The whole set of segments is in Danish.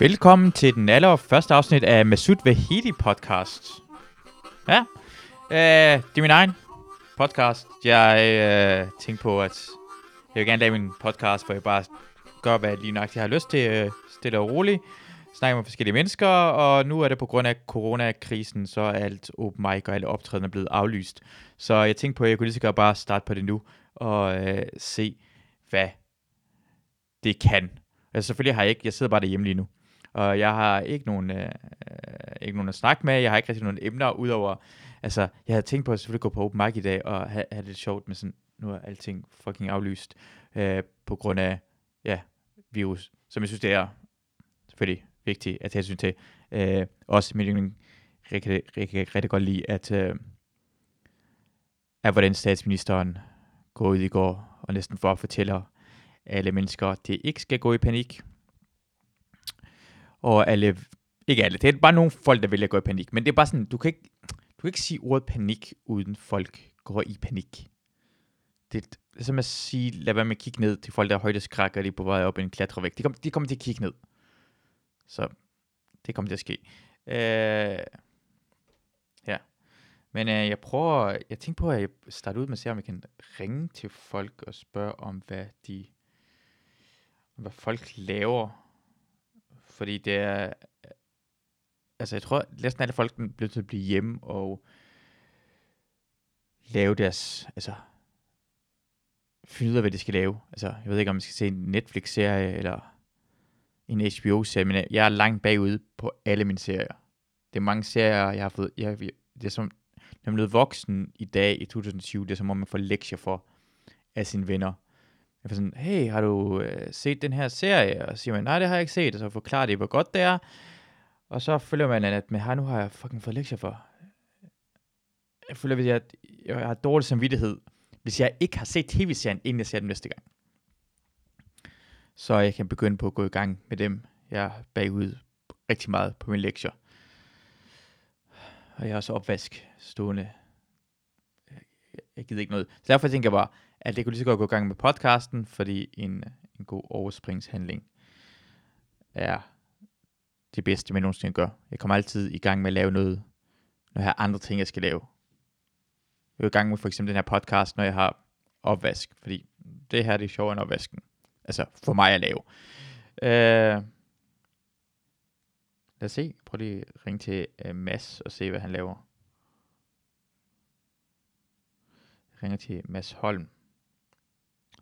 Velkommen til den aller første afsnit af Masud Vahidi podcast. Ja, øh, det er min egen podcast. Jeg øh, tænkte på, at jeg vil gerne lave min podcast, hvor jeg bare gør, hvad jeg lige nok har lyst til, øh, stille og roligt. Snakke med forskellige mennesker, og nu er det på grund af coronakrisen, så er alt open mic og alle optrædende blevet aflyst. Så jeg tænkte på, at jeg kunne lige så godt bare starte på det nu, og øh, se, hvad det kan. Altså selvfølgelig har jeg ikke, jeg sidder bare derhjemme lige nu. Og jeg har ikke nogen, øh, øh, ikke nogen at snakke med, jeg har ikke rigtig nogen emner, udover, altså, jeg havde tænkt på at selvfølgelig gå på open mic i dag, og have, have det sjovt med sådan, nu er alting fucking aflyst, øh, på grund af, ja, virus, som jeg synes, det er selvfølgelig vigtigt at tage hensyn til. Øh, også min yndling, rigtig, rigtig, rigtig godt lide, at, øh, at hvordan statsministeren går ud i går, og næsten for at fortælle alle mennesker, at det ikke skal gå i panik, og alle, ikke alle, det er bare nogle folk, der vælger at gå i panik, men det er bare sådan, du kan ikke, du kan ikke sige ordet panik, uden folk går i panik. Det er som at sige, lad være med at kigge ned til folk, der er højdeskræk, og de er på vej op i en klatrevæg. De, kom, de kommer til at kigge ned. Så det kommer til at ske. Øh, ja. Men øh, jeg prøver, jeg tænkte på, at jeg starter ud med at se, om jeg kan ringe til folk og spørge om, hvad de, hvad folk laver fordi det er, øh, altså jeg tror, næsten alle folk bliver til at blive hjemme og lave deres, altså finde ud af, hvad de skal lave. Altså, jeg ved ikke, om man skal se en Netflix-serie eller en HBO-serie, men øh, jeg er langt bagud på alle mine serier. Det er mange serier, jeg har fået, jeg, det er som, når man er voksen i dag i 2020, det er som om man får lektier for af sine venner. Jeg var sådan, hey, har du øh, set den her serie? Og så siger man, nej, det har jeg ikke set. Og så forklarer de, hvor godt det er. Og så føler man, at med her nu har jeg fucking fået lektier for. Jeg føler, at jeg, jeg har dårlig samvittighed, hvis jeg ikke har set tv-serien, inden jeg ser den næste gang. Så jeg kan begynde på at gå i gang med dem. Jeg er bagud rigtig meget på mine lektier. Og jeg har også opvask stående. Jeg gider ikke noget. Så derfor tænker jeg bare, at det kunne lige så godt gå i gang med podcasten, fordi en, en god overspringshandling er det bedste, man nogensinde gør. Jeg kommer altid i gang med at lave noget, når jeg har andre ting, jeg skal lave. Jeg er i gang med for eksempel den her podcast, når jeg har opvask, fordi det her det er sjovere end opvasken. Altså for mig at lave. Uh, lad os se. Prøv lige at ringe til uh, Mads og se, hvad han laver. Jeg ringer til Mads Holm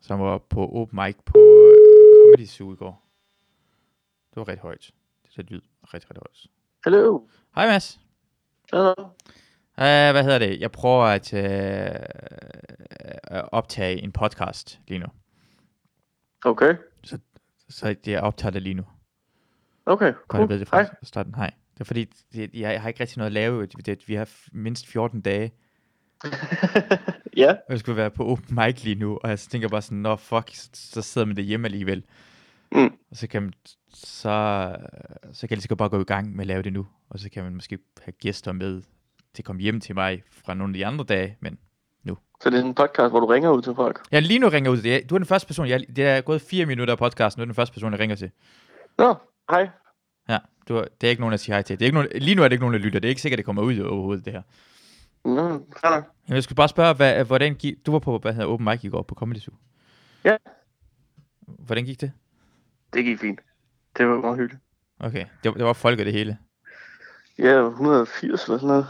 som var på open mic på uh, Comedy Zoo i går. Det var ret højt. Det så lyd rigtig, rigtig højt. Hallo. Hej Mads. Hallo. Uh, hvad hedder det? Jeg prøver at uh, optage en podcast lige nu. Okay. Så, så jeg optager det lige nu. Okay, cool. Jeg ved det fra Hej. starten. Hej. Det er fordi, det, jeg, har ikke rigtig noget at lave. Det, vi har mindst 14 dage ja. Jeg skulle være på open mic lige nu, og jeg tænker bare sådan, nå fuck, så sidder man derhjemme alligevel. Mm. Og så kan man, så, så kan jeg bare gå i gang med at lave det nu, og så kan man måske have gæster med til at komme hjem til mig fra nogle af de andre dage, men nu. Så det er en podcast, hvor du ringer ud til folk? Ja, lige nu ringer ud til Du er den første person, jeg, det er gået fire minutter af podcasten, du er den første person, jeg ringer til. Nå, hej. Ja, du, det er ikke nogen, der siger hej til. Det er ikke nogen, lige nu er det ikke nogen, der lytter. Det er ikke sikkert, det kommer ud overhovedet, det her. Nå, klar Jeg skulle bare spørge, hvad, hvordan gik, du var på, hvad hedder Open Mic i går på Comedy Zoo. Ja. Hvordan gik det? Det gik fint. Det var meget hyggeligt. Okay, det, det var folk og det hele. Ja, 180 eller sådan noget.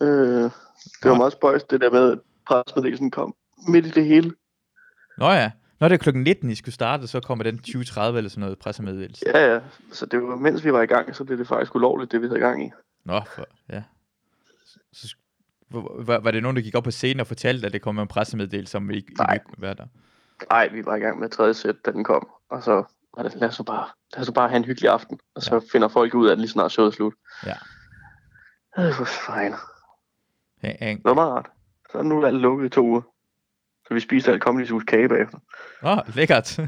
Øh, det ja. var meget spøjs, det der med, at presmeddelelsen kom midt i det hele. Nå ja. Når det er klokken 19, I skulle starte, så kommer den 20.30 eller sådan noget pressemeddelelse. Ja, ja. Så det var, mens vi var i gang, så blev det faktisk ulovligt, det vi havde gang i. Nå, for, ja. Så, var, var det nogen, der gik op på scenen og fortalte, at det kom en pressemeddelelse, som ikke Nej. ville være der? Nej, vi var i gang med tredje sæt, da den kom. Og så var det, lad os bare, lad os bare have en hyggelig aften. Og så ja. finder folk ud af det lige snart showet er slut. Ja. Det var fint. Ja, ja. Det var meget rart. Så nu er alt lukket i to uger. Så vi spiser alt Comedy Zoo's kage bagefter. Åh, oh, lækkert.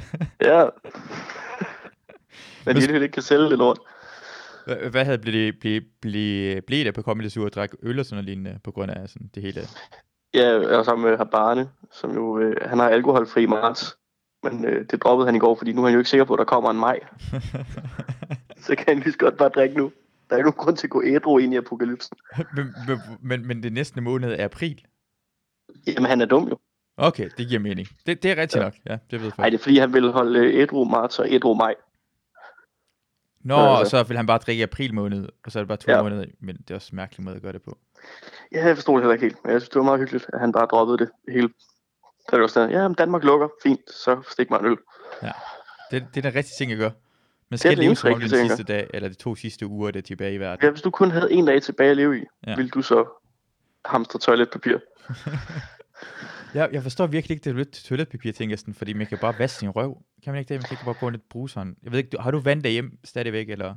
ja. Men de ikke kan sælge det lort. Hvad havde blevet ble, ble, ble det på Comedy Zoo at drikke øl og sådan noget lignende, på grund af sådan det hele? Ja, jeg var sammen med Habane, som jo, øh, han har alkoholfri marts, men øh, det droppede han i går, fordi nu er han jo ikke sikker på, at der kommer en maj. så kan han lige så godt bare drikke nu. Der er ikke nogen grund til at gå ædru ind i apokalypsen. men, men, men, det næste måned er april. Jamen, han er dum jo. Okay, det giver mening. Det, det er rigtigt Ja. ja. nok. Ja, det ved jeg. Nej, det er fordi, han vil holde øh, ædru marts og ædru maj. Nå, Ja, og altså. så vil han bare drikke i april måned, og så er det bare to Ja. ja. måneder. Men det er også en mærkelig måde at gøre det på. Ja, jeg forstod det heller ikke helt, men jeg synes, det var meget hyggeligt, at han bare droppede det hele. Så det var sådan, ja, Danmark lukker, fint, så stik mig en øl. Det, det er den rigtige ting at gøre. Man er skal den leve som den sidste dag, eller de to sidste uger, det er tilbage i verden. Ja, hvis du kun havde en dag tilbage at leve i, Ja. ja. ville du så hamstre toiletpapir? Jeg, jeg forstår virkelig ikke det lidt toiletpapir ting, sådan, fordi man kan bare vaske sin røv. Kan man ikke det? Man kan ikke bare gå lidt bruseren. Jeg ved ikke, har du vand derhjemme stadigvæk, eller har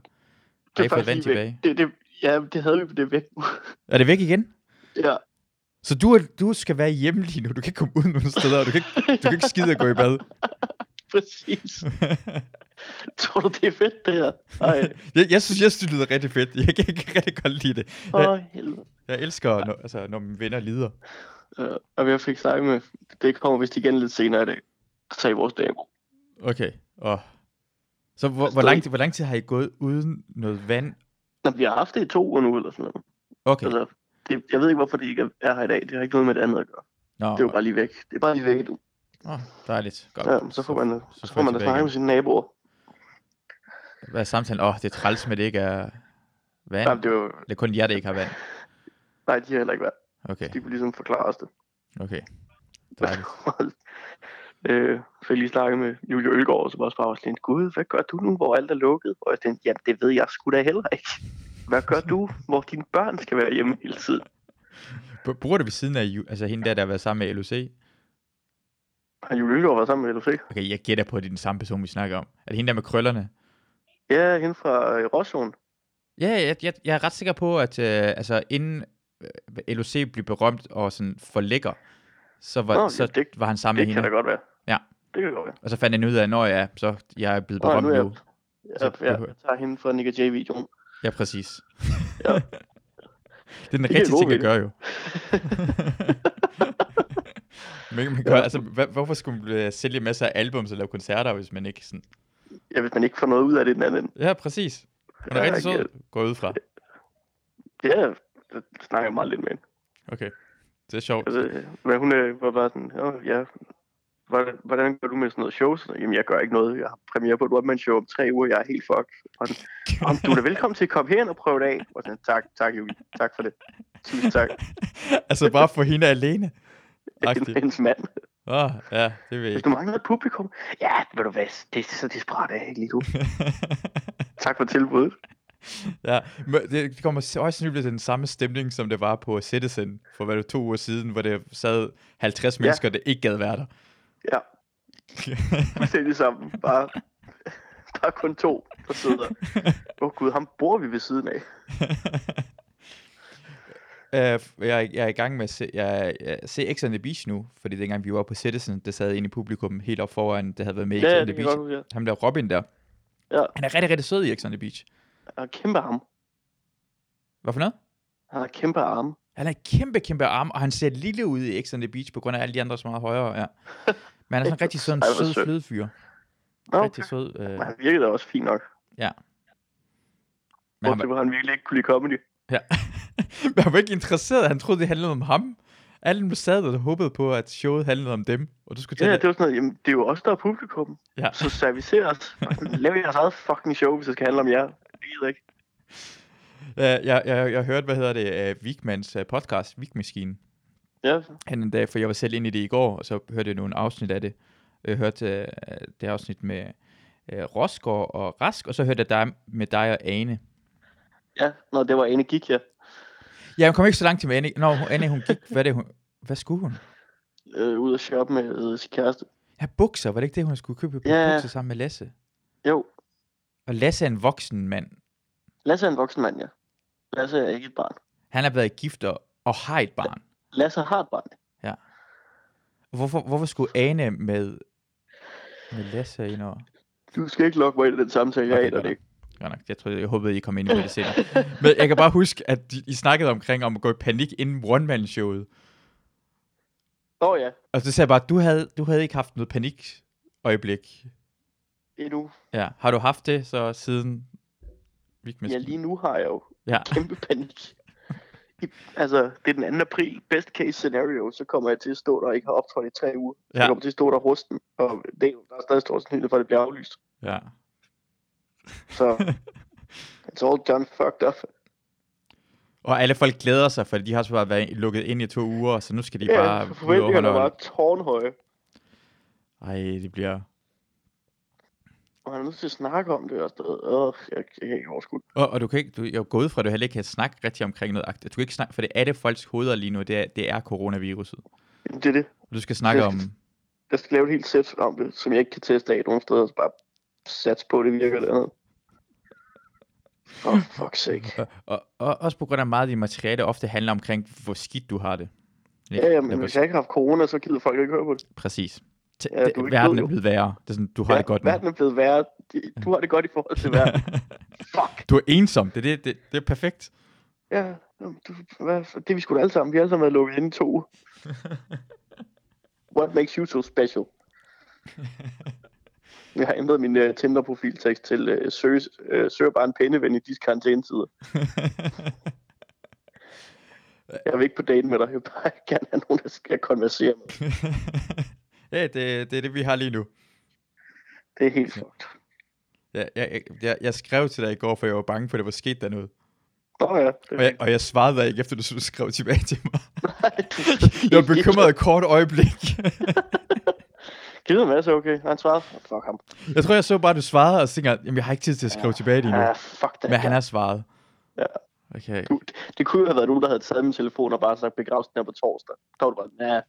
Det I fået vand tilbage? Det, det, ja, det havde vi, det er væk nu. Er det væk igen? ja, Så du, du skal være hjemme lige nu. Du kan ikke komme ud nogen steder, og du kan ikke, du kan ikke skide at gå i bad. præcis. Tror du, det er fedt, det her? Ej, jeg, jeg, synes, jeg synes, det lyder rigtig fedt. Jeg kan ikke rigtig godt lide det. åh, helvede. Jeg elsker, når, altså, når mine venner lider. Ja, og jeg fik snakket med, det kommer vist igen lidt senere i dag, så I vores dame. Okay. Og... Så hvor, hvor, lang, tid- hvor lang tid har I gået uden noget vand? Nå, vi har haft det i to uger nu, eller sådan noget. Okay. Altså, det, jeg ved ikke, hvorfor det ikke er her i dag. Det har ikke noget med det andet at gøre. Nå, Det er jo bare lige væk. Det er bare lige væk nu. Nå, dejligt. Godt. Ja, så får man, så, får får man da snakke med sine naboer. Hvad er samtalen? Åh, oh, det er træls med, det ikke er vand. Nej, det er jo, Det er kun jer, der ikke har vand. nej, de har heller ikke været. Okay, De kunne ligesom forklare os det. okay. Øh, så jeg lige snakke med Julie Ølgaard, var også bare sådan, Gud, hvad gør du nu, hvor alt er lukket? Og jeg tænkte, jamen det ved jeg sgu da heller ikke. Hvad gør du, hvor dine børn skal være hjemme hele tiden? B- Bruger du ved siden af altså hende der, der har været sammen med LOC? Har Julie Ølgaard været sammen med LOC? Okay, jeg gætter på, at det er den samme person, vi snakker om. Er det hende der med krøllerne? Ja, hende fra øh, Råsjøen. Ja, jeg, jeg, jeg er ret sikker på, at øh, altså, inden LOC blev berømt og sådan for lækker, så var, Nå, så ja, det- var han sammen Det med kan hende. da godt være. Ja. Det kan godt være. Og så fandt han ud af, jeg er, så jeg er blevet Nå, berømt nu er jeg- nu. Ja, Så ja, behøver- jeg tager hende fra Nick J-videoen. Ja, præcis. Ja. det er den Det rigtige ting at gøre jo. men, man gør, altså, hvad, hvorfor skulle man øh, sælge masser af albums og lave koncerter, hvis man ikke sådan... Ja, hvis man ikke får noget ud af det den anden. Ja, præcis. Hun er Ja, rigtig jeg sød, går jeg ud fra. Ja, det snakker jeg meget lidt med hende. Okay, det er sjovt. Altså, men hun øh, var bare sådan, Åh, ja, hvordan, hvordan gør du med sådan noget show? Så, Jamen, jeg gør ikke noget. Jeg har premiere på et one-man-show om tre uger. Jeg er helt fuck. Og sådan, Om du er da velkommen til at komme herind og prøve det af. Og sådan, tak, tak, Julie. Tak for det. Tusind tak. altså bare for hende alene. Agtigt. Hendes mand. Åh, oh, ja, det ved jeg Hvis du mangler et publikum. Ja, ved du hvad, det er så desperat af ikke lige nu. Tak for tilbuddet. ja, det det kommer højst sandsynligt til den samme stemning, som det var på Citizen for hvad det to uger siden, hvor der sad 50 Ja. mennesker, der ikke gad være der. Ja, fuldstændig sammen. Bare, bare kun to, der sidder. Åh oh, gud, ham bor vi ved siden af. Uh, jeg, jeg er i gang med at se, jeg, jeg se X on the Beach nu, fordi dengang vi var på Citizen, der sad en i publikum helt op foran, der havde været med i X Ja, on det the Beach. godt huske. Ham der Robin der. Ja. Han er rigtig, rigtig sød i X on the Beach. Han har kæmpe arme. Hvad for noget? Han har kæmpe arme. Han er kæmpe, kæmpe arm, og han ser lille ud i X on the Beach, på grund af alle de andre, som er meget højere, ja. Men han er sådan en rigtig sådan hvor sød flødefyr. Okay. Rigtig sød. Øh, Men han virkede også fint nok. men Hvor han, han virkelig ikke kunne lide comedy. men han var ikke interesseret, han troede, det handlede om ham. Alle sad og håbede på, at showet handlede om dem, og du skulle Ja, tage det var sådan noget, jamen, det er jo også der er publikum. Ja. Så servicer os. Lav jeres eget fucking show, hvis det skal handle om jer. Det gider ikke. Ja, jeg, jeg, jeg hørte, hvad hedder det, uh, Vigmans uh, podcast, Vigmaskinen, Ja, han en dag, for jeg var selv inde i det i går, og så hørte jeg nogle afsnit af det. Jeg hørte uh, det afsnit med uh, Rosgaard og Rask, og så hørte jeg dig med dig og Ane. ja. Nå, det var Ane gik, ja. Ja, hun kom ikke så langt til med Anne. Nå, Anne, hun gik, hvad det, hun, hvad skulle hun? Øh, ud at shoppe med øh, sin kæreste. Ja, bukser, var det ikke det, hun skulle købe? Ja. Bukser sammen med Lasse. Jo, Og Lasse er en voksen mand. Lasse er en voksen mand, ja. Lasse er ikke et barn. Han har været gift og, og har et barn. Lasse har et barn. Hvorfor, hvorfor skulle Ane med, med Lasse ind over? Du skal ikke lokke mig ind i den samtale, jeg Okay, aner godt det ikke. Godt nok. Jeg, troede, jeg håbede, I kom ind på det senere. Men jeg kan bare huske, at I snakkede omkring om at gå i panik inden one-man-showet. Åh oh, ja, Og så sagde jeg bare, du havde, du havde ikke haft noget panik øjeblik. Endnu. Ja. Har du haft det så siden Weekmaskine. Ja, lige nu har jeg jo Ja. kæmpe panik. I, altså, det er den 2. april. Best case scenario, så kommer jeg til at stå der og ikke har optrådt i tre uger. Ja. Ja. Jeg kommer til at stå der rusten, og det, der er stadig stor sandsynlighed for, at det bliver aflyst. ja. Så it's all done fucked up. Og alle folk glæder sig, for de har så bare været lukket ind i to uger, så nu skal de Ja, bare og forventningerne var øje. tårnhøje. Ej, det bliver... Og han er nødt til at snakke om det og sådan noget. Øh, jeg, jeg kan ikke overskue det. Og, og du kan ikke, du, jeg går ud fra, at du heller ikke kan snakke rigtig omkring noget aktivt. Du kan ikke snakke, for det er det folks hoveder lige nu, det er, det er coronaviruset. Jamen, Det er det. Du skal snakke Det- om... Jeg skal lave et helt sæt om det, som jeg ikke kan teste af nogen steder, så bare sats på, at det virker eller andet. Oh, fuck's sake. Og, og, og også på grund af meget af dit materiale ofte handler omkring, hvor skidt du har det. Ja, ja, men hvis jeg ikke har haft corona, så gider folk ikke høre på det. Præcis. Ja, du er verden er blevet værre. Det er sådan, du har det godt nu. Verden er blevet værre. Du har det godt i forhold til verden. Fuck. Du er ensom. Det er, det, det, det er perfekt. Ja, du, hvad, det er vi sgu da alle sammen. Vi har alle sammen været lukket inde i to uger. What makes you so special? Jeg har ændret min uh, Tinder-profiltekst til uh, søg, uh, søg bare en pindeven i disse karantænetider. Jeg vil ikke på date med dig. Jeg vil bare gerne have nogen, der skal konversere med. Ja, det, det er det, vi har lige nu. Det er helt fucked. Jeg, jeg, jeg, jeg skrev til dig i går, for jeg var bange for, at der var sket der noget. Nå ja. Det Og jeg, og jeg svarede dig ikke, efter du skrev tilbage til mig. Nej, du, Jeg var bekymret et kort øjeblik. Gider med, så okay. Han svarede. Fuck ham. jeg tror, jeg så bare, at du svarede, og tænkte jeg, jamen, jeg har ikke tid til at skrive tilbage lige nu. Ja, fuck det. Men han har svaret. Ja. Okay. Du, det kunne jo have været nogen, der havde taget min telefon og bare sagt, begrav den her på torsdag. Der var du bare, nah,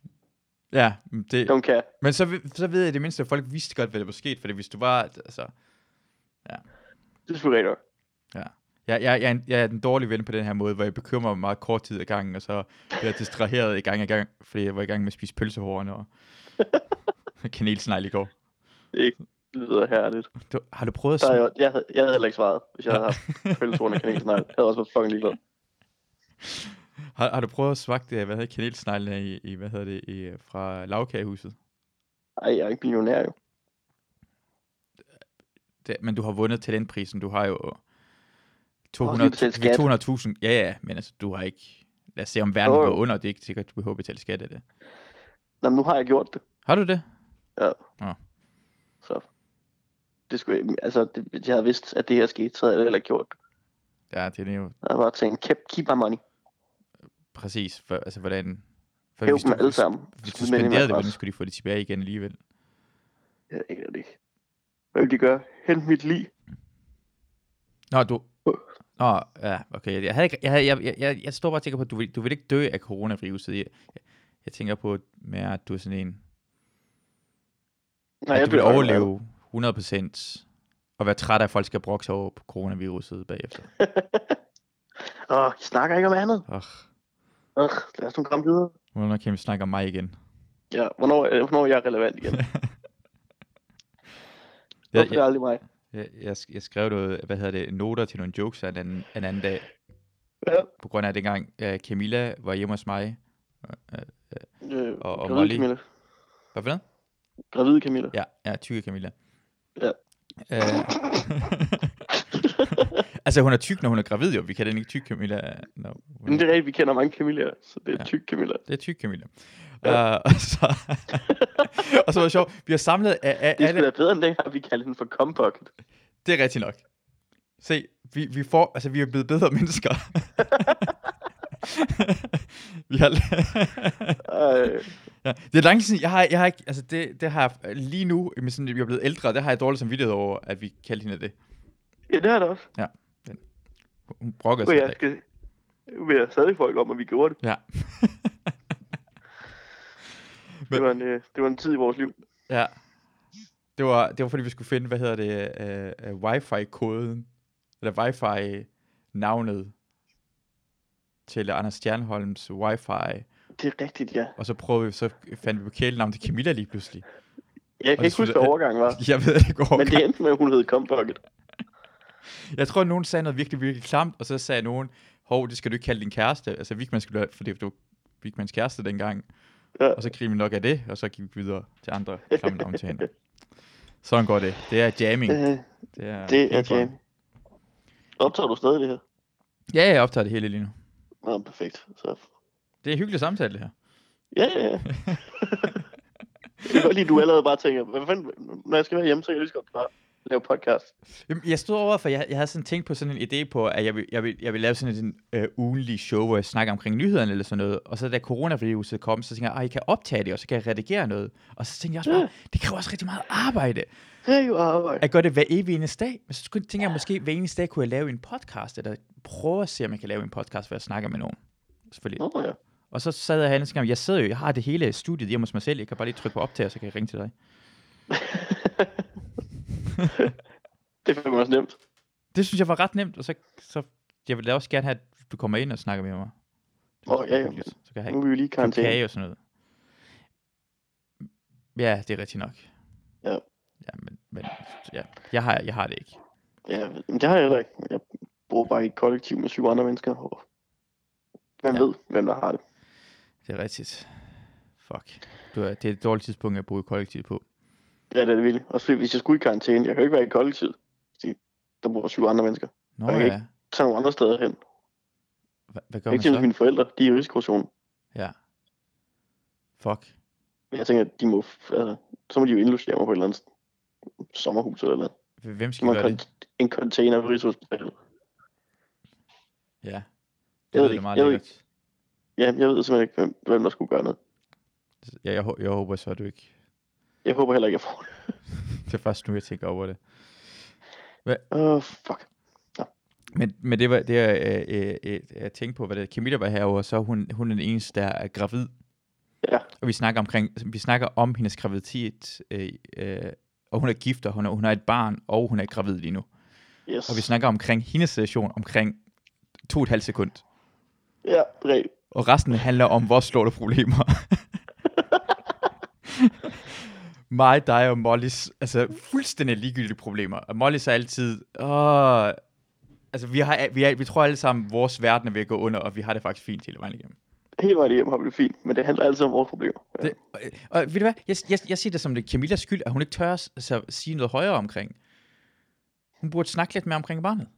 Ja, det, don't care. men så, så ved jeg det mindste, at folk vidste godt, hvad der var sket, fordi hvis du var, altså, Det er selvfølgelig rigtigt. jeg, jeg, jeg, er en- jeg er den dårlige ven på den her måde, hvor jeg bekymrer mig meget kort tid ad gangen, og så bliver jeg distraheret i gang i gang, fordi jeg var i gang med at spise pølsehorn og kanelsnegl i går. Det lyder herligt. Du, har du prøvet at sm- jo, jeg, havde, jeg havde heller ikke svaret, hvis jeg havde haft pølsehorn og kanelsnegl. Jeg havde også været fucking ligeglad. har, har, du prøvet at smage det, hvad hedder kanelsneglene i, i, hvad hedder det, i, øh, fra lavkagehuset? Ej, jeg er ikke millionær jo. Det, men du har vundet talentprisen, du har jo Også lige betalt 200 skat. 200.000, ja ja, men altså, du har ikke, lad os se om verden går under, det er ikke sikkert, du behøver at betale skat af det. Nå, nu har jeg gjort det. Har du det? Så det skulle altså, det, jeg havde vidst, at det her skete, så havde jeg heller ikke gjort det. Ja, det er jo Jeg havde bare tænkt, keep, keep my money. Præcis, for, altså hvordan... For Hæv hvis dem du, alle sammen. hvis du Smid dem ind i spenderede det, hvordan skulle de få det tilbage igen alligevel? Jeg aner det ikke. Hvad vil de gøre? Hent mit liv. Nå, du... Nå, ja, okay. Jeg, havde ikke, jeg, havde, jeg, jeg, jeg, jeg står bare og tænker på, at du vil, du vil ikke dø af coronaviruset. Jeg, jeg, jeg tænker på mere, at du er sådan en... Nej, at jeg du vil overleve 100% og være træt af, at folk skal brokke sig over på coronaviruset bagefter. Åh, jeg snakker ikke om andet. Åh, Åh, lad os nu komme videre. hvornår kan vi snakke om mig igen? Ja, hvornår, øh, hvornår er jeg relevant igen? Jeg, Hvorfor er jeg, aldrig mig? jeg, jeg, jeg skrev noget, hvad hedder det, noter til nogle jokes en anden, en anden dag, Ja, på grund af dengang uh, Camilla var hjemme hos mig. øh, Og- og gravid Molly. Camilla. Hvad for noget? Gravid Camilla. Ja, ja, tykke Camilla. Ja. altså, hun er tyk, når hun er gravid, jo. Vi kan den ikke tyk Camilla. No, Men det er rigtigt, vi kender mange Camilla, så det er Ja. ja. tyk Camilla. Det er tyk Camilla. Ja. Ja. Uh, og, så, og så var det sjovt. Vi har samlet af, af Det alle... da bedre end dengang, vi kaldte den for Compocket. Det er rigtigt nok. Se, vi, vi, får, altså, vi er blevet bedre mennesker. vi har... Ja, det er lang tid siden, jeg har, jeg har ikke, altså det, det har jeg lige nu, med sådan, vi er blevet ældre, det har jeg dårligt samvittighed over, at vi kaldte hende det. ja, det er det også. Hun brokker sig. jeg skal vil jeg stadig folk om, at vi gjorde det. Ja. Det var, en, øh, det var en tid i vores liv. Ja. Det var, det var fordi, vi skulle finde, hvad hedder det, uh, uh, wifi-koden, eller wifi-navnet til Anders Stjernholms wifi, Det er rigtigt, ja. og så prøvede vi, så fandt vi på kælenavn til Camilla lige pludselig. Jeg kan ikke huske, hvad overgangen var. Jeg ved ikke Men det endte med, at hun hed Compocket. Jeg tror, at nogen sagde noget virkelig, virkelig klamt, og så sagde nogen, hov, det skal du ikke kalde din kæreste. Altså, Vigman skulle have, fordi du var Vigmans kæreste dengang. Ja. Og så griner vi nok af det, og så gik vi videre til andre klamme navne til hende. Sådan går det. Det er jamming. Øh, Det er, det er pingpong. jam. Optager du stadig det her? Ja, jeg optager det hele lige nu. Nå, perfekt. Så... Det er en hyggelig samtale, det her. Ja, ja, ja. jeg kan godt lide, at du allerede bare tænker, hvad fanden, når jeg skal være hjemme, så kan jeg lige så godt bare lave podcast. Jamen, Jeg stod over, for jeg, jeg havde sådan tænkt på sådan en idé på, at jeg vil, jeg vil, jeg vil lave sådan en øh, ugenlig show, hvor jeg snakker omkring nyhederne eller sådan noget. Og så da coronaviruset kom, så tænkte jeg, at jeg kan optage det, og så kan jeg redigere noget. Og så tænkte jeg også bare, Ja. det kræver også rigtig meget arbejde. Det er jo arbejde. At gøre det hver evig eneste dag. Men så tænker jeg, måske hver eneste dag kunne jeg lave en podcast, eller prøve at se, om jeg kan lave en podcast, hvor jeg snakker med nogen. Selvfølgelig. Nå ja. Og så sad jeg herinde og tænkte, jeg sidder jo, jeg har det hele studiet hjemme hos mig selv, jeg kan bare lige trykke på optag, og så kan jeg ringe til dig. Det fandme også nemt. Det synes jeg var ret nemt, og så, så jeg vil da også gerne have, at du kommer ind og snakker med mig. Åh, er ja, ja. Så kan jeg Nu have er vi jo lige i karantæne. kage og sådan noget. Ja, det er rigtigt nok. Ja. Ja, men, men ja, jeg, har, jeg har det ikke. Ja, men det har jeg heller ikke. Jeg bor bare i et kollektiv med syv andre mennesker. Og hvem ja. ved, hvem der har det. Det er rigtigt. Fuck. Du er, det er et dårligt tidspunkt at bo i kollektiv på. Ja, det er det virkelig. Også hvis jeg skulle i karantæne, jeg kan jo ikke være i kollektivet. fordi Der bor syv andre mennesker. Nå Okay. ja. Tage nogle andre steder hen. Hva, hvad gør Jeg man ikke til så? mine forældre, de er i risikozonen. Ja. Fuck. Men jeg tænker, at de må, altså, så må de jo indlogere mig på et eller andet sommerhus eller noget. Hvem skal gøre det? en container på Rigshospitalet. Ja. Jeg Det ved lyder ikke, meget jeg ved. Ja, jeg ved simpelthen ikke, hvem, hvem der skulle gøre noget. Ja, jeg, jeg håber så, at du ikke... Jeg håber heller ikke, jeg får det. Det er først nu, jeg tænker over det. Åh, oh, fuck. Men, men det var det, jeg, øh, øh, jeg tænkte på, hvad det Camilla var herovre, så hun, hun er den eneste, der er gravid. Ja. Og vi snakker, omkring, vi snakker om hendes graviditet, øh, øh, og hun er gift, og hun, er, hun har et barn, og hun er gravid lige nu. Yes. Og vi snakker omkring hendes situation omkring to og et halvt sekund. Ja, rigtigt. Og resten handler om vores problemer. Mig, dig og Mollys, altså fuldstændig ligegyldige problemer. Og Mollys er altid, åh, altså vi, har, vi, er, vi tror alle sammen, vores verden er ved at gå under, og vi har det faktisk fint hele vejen igennem. Hele vejen hjem har vi det fint, men det handler altid om vores problemer. Ja. Det, og, og ved du hvad, jeg, jeg, jeg siger det som det Camillas skyld, at hun ikke tør altså, sige noget højere omkring. Hun burde snakke lidt mere omkring barnet.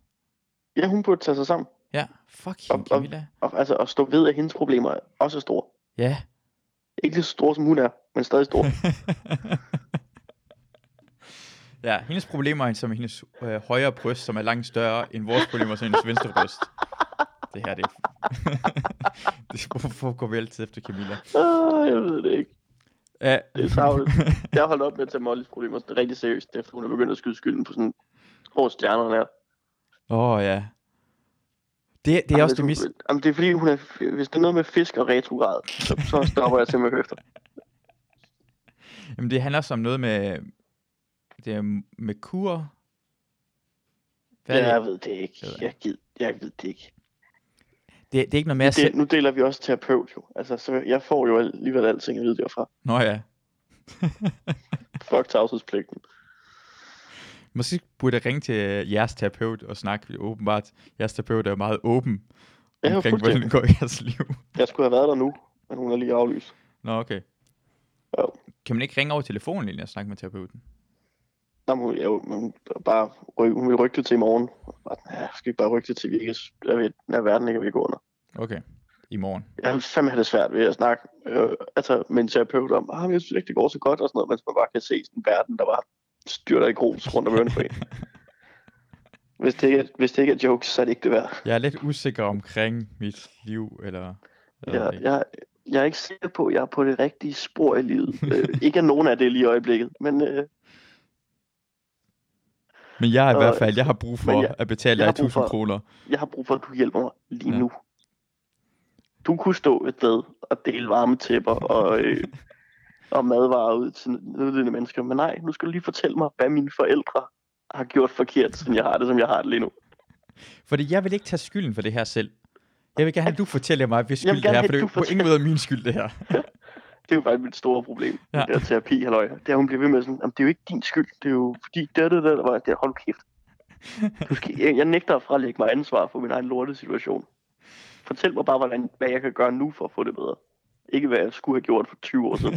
ja, hun burde tage sig sammen. Ja, fuck Og- hende, og- Camilla. Og, altså, at stå ved, at hendes problemer er også store. Ja. Ikke lige så store, som hun er, men stadig store. Ja, hendes problemer er som hendes øh, højre bryst, som er langt større end vores problemer, som hendes venstre bryst. Det her, det det er hvorfor går vi altid efter Camilla? ah, jeg ved det ikke. Ja, Det er savlet. Jeg har holdt op med at tage Mollys problemer sådan rigtig seriøst, efter hun er begyndt at skyde skylden på sådan hvor stjernerne er. Åh, oh, ja. Det, det er også det mis... Jamen, det er fordi, hun er, hvis det er noget med fisk og retrograd, så, stopper jeg simpelthen efter. Jamen, det handler også om noget med... Det er med kur. Hvad jeg det? ved det ikke. Jeg gid, jeg ved det ikke. Det, det er ikke noget med at Det, nu deler vi også terapeut jo. Altså, så jeg får jo alligevel alting at vide derfra. Nå ja. Fuck tavshedspligten. Måske burde jeg ringe til jeres terapeut og snakke åbenbart. Jeres terapeut er meget åben Ja, omkring, hvordan det går i jeres liv. Jeg skulle have været der nu, men hun er lige aflyst. Nå, okay. Ja. Kan man ikke ringe over telefonen lige og snakke med terapeuten? Nå, men hun, men hun, bare ryk, hun vil rykke det til i morgen. Bare, Ja, skal ikke bare rykke det til, vi ikke, jeg ved, den her verden ikke at gå under. Okay. I morgen. Jeg vil fandme have det svært ved at snakke øh, altså, med en terapeut om, ah, jeg synes ikke, det går så godt og sådan noget, mens man bare kan se sådan en verden, der bare styrter i grus rundt om ørerne på en. Hvis det, ikke er, hvis det ikke er jokes, så er det ikke det værd. Jeg er lidt usikker omkring mit liv, eller... eller Jeg, jeg, jeg er ikke sikker på, at jeg er på det rigtige spor i livet. øh, ikke af nogen af det lige i øjeblikket, men øh, Men jeg er i og- hvert fald, jeg har brug for jeg- at betale dig har brug 1000 for- kroner. jeg har brug for, at du hjælper mig lige Ja. ja. nu. Du kunne stå et sted og dele varme tæpper og, øh, og madvarer ud til nødlidende mennesker. Men nej, nu skal du lige fortælle mig, hvad mine forældre har gjort forkert, siden jeg har det, som jeg har det lige nu. Fordi jeg vil ikke tage skylden for det her selv. Jeg vil gerne have, at du fortæller mig, hvis skyld det her, for det er på ingen måde min skyld, det her. Det er jo faktisk mit store problem. Ja. Det der terapi, halløj. Det er, hun bliver ved med sådan, "Jamen, det er jo ikke din skyld. Det er jo fordi, det er det der, der var, det er, hold kæft. Du skal, jeg, jeg nægter at frelægge mig ansvar for min egen lorte situation. Fortæl mig bare, hvordan, hvad jeg kan gøre nu for at få det bedre. Ikke hvad jeg skulle have gjort for 20 år siden.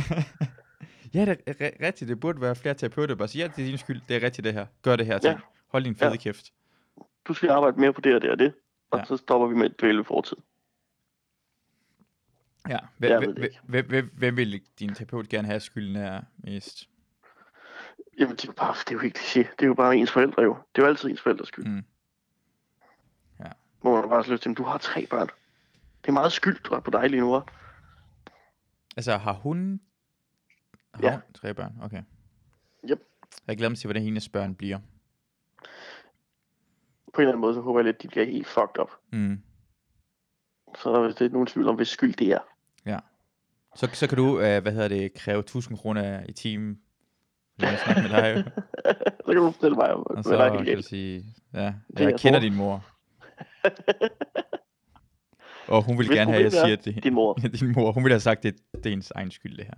ja, det er rigtigt. Det burde være flere terapeuter, bare siger, ja, det er din skyld. Det er rigtigt det her. Gør det her ting. Ja. Hold din fede Ja. kæft. du skal arbejde mere på det og det og det, og Ja. så stopper vi med at dvæle fortid. Ja. Jeg Hvem, hvem, ikke. hvem, vil din terapeut gerne have skylden af mest? Jamen, det er bare, det er jo helt kliché. Det er jo bare ens forældre jo. Det er jo altid ens forældres skyld. Mm. Ja. Hvor man bare har lyst til, du har tre børn. Det er meget skyld, du har på dig lige nu, hva'? Altså, har hun... Har Ja. hun tre børn? Okay. Yep. Jeg glæder mig til, hvordan hendes børn bliver. På en eller anden måde, så håber jeg lidt, at de bliver helt fucked up. Mm. Så er der vist ikke nogen tvivl om, hvis skyld det er. Så, så kan du, øh, hvad hedder det, kræve 1000 kroner i timen. Jeg vil snakke med dig. så kan du fortælle mig, om, Og hvad så der er helt galt. sige, ja, er jeg kender din mor. Og hun vil Hvis gerne have, at jeg siger, at det Din mor. din mor. Hun ville have sagt, at det, det er ens egen skyld, det her.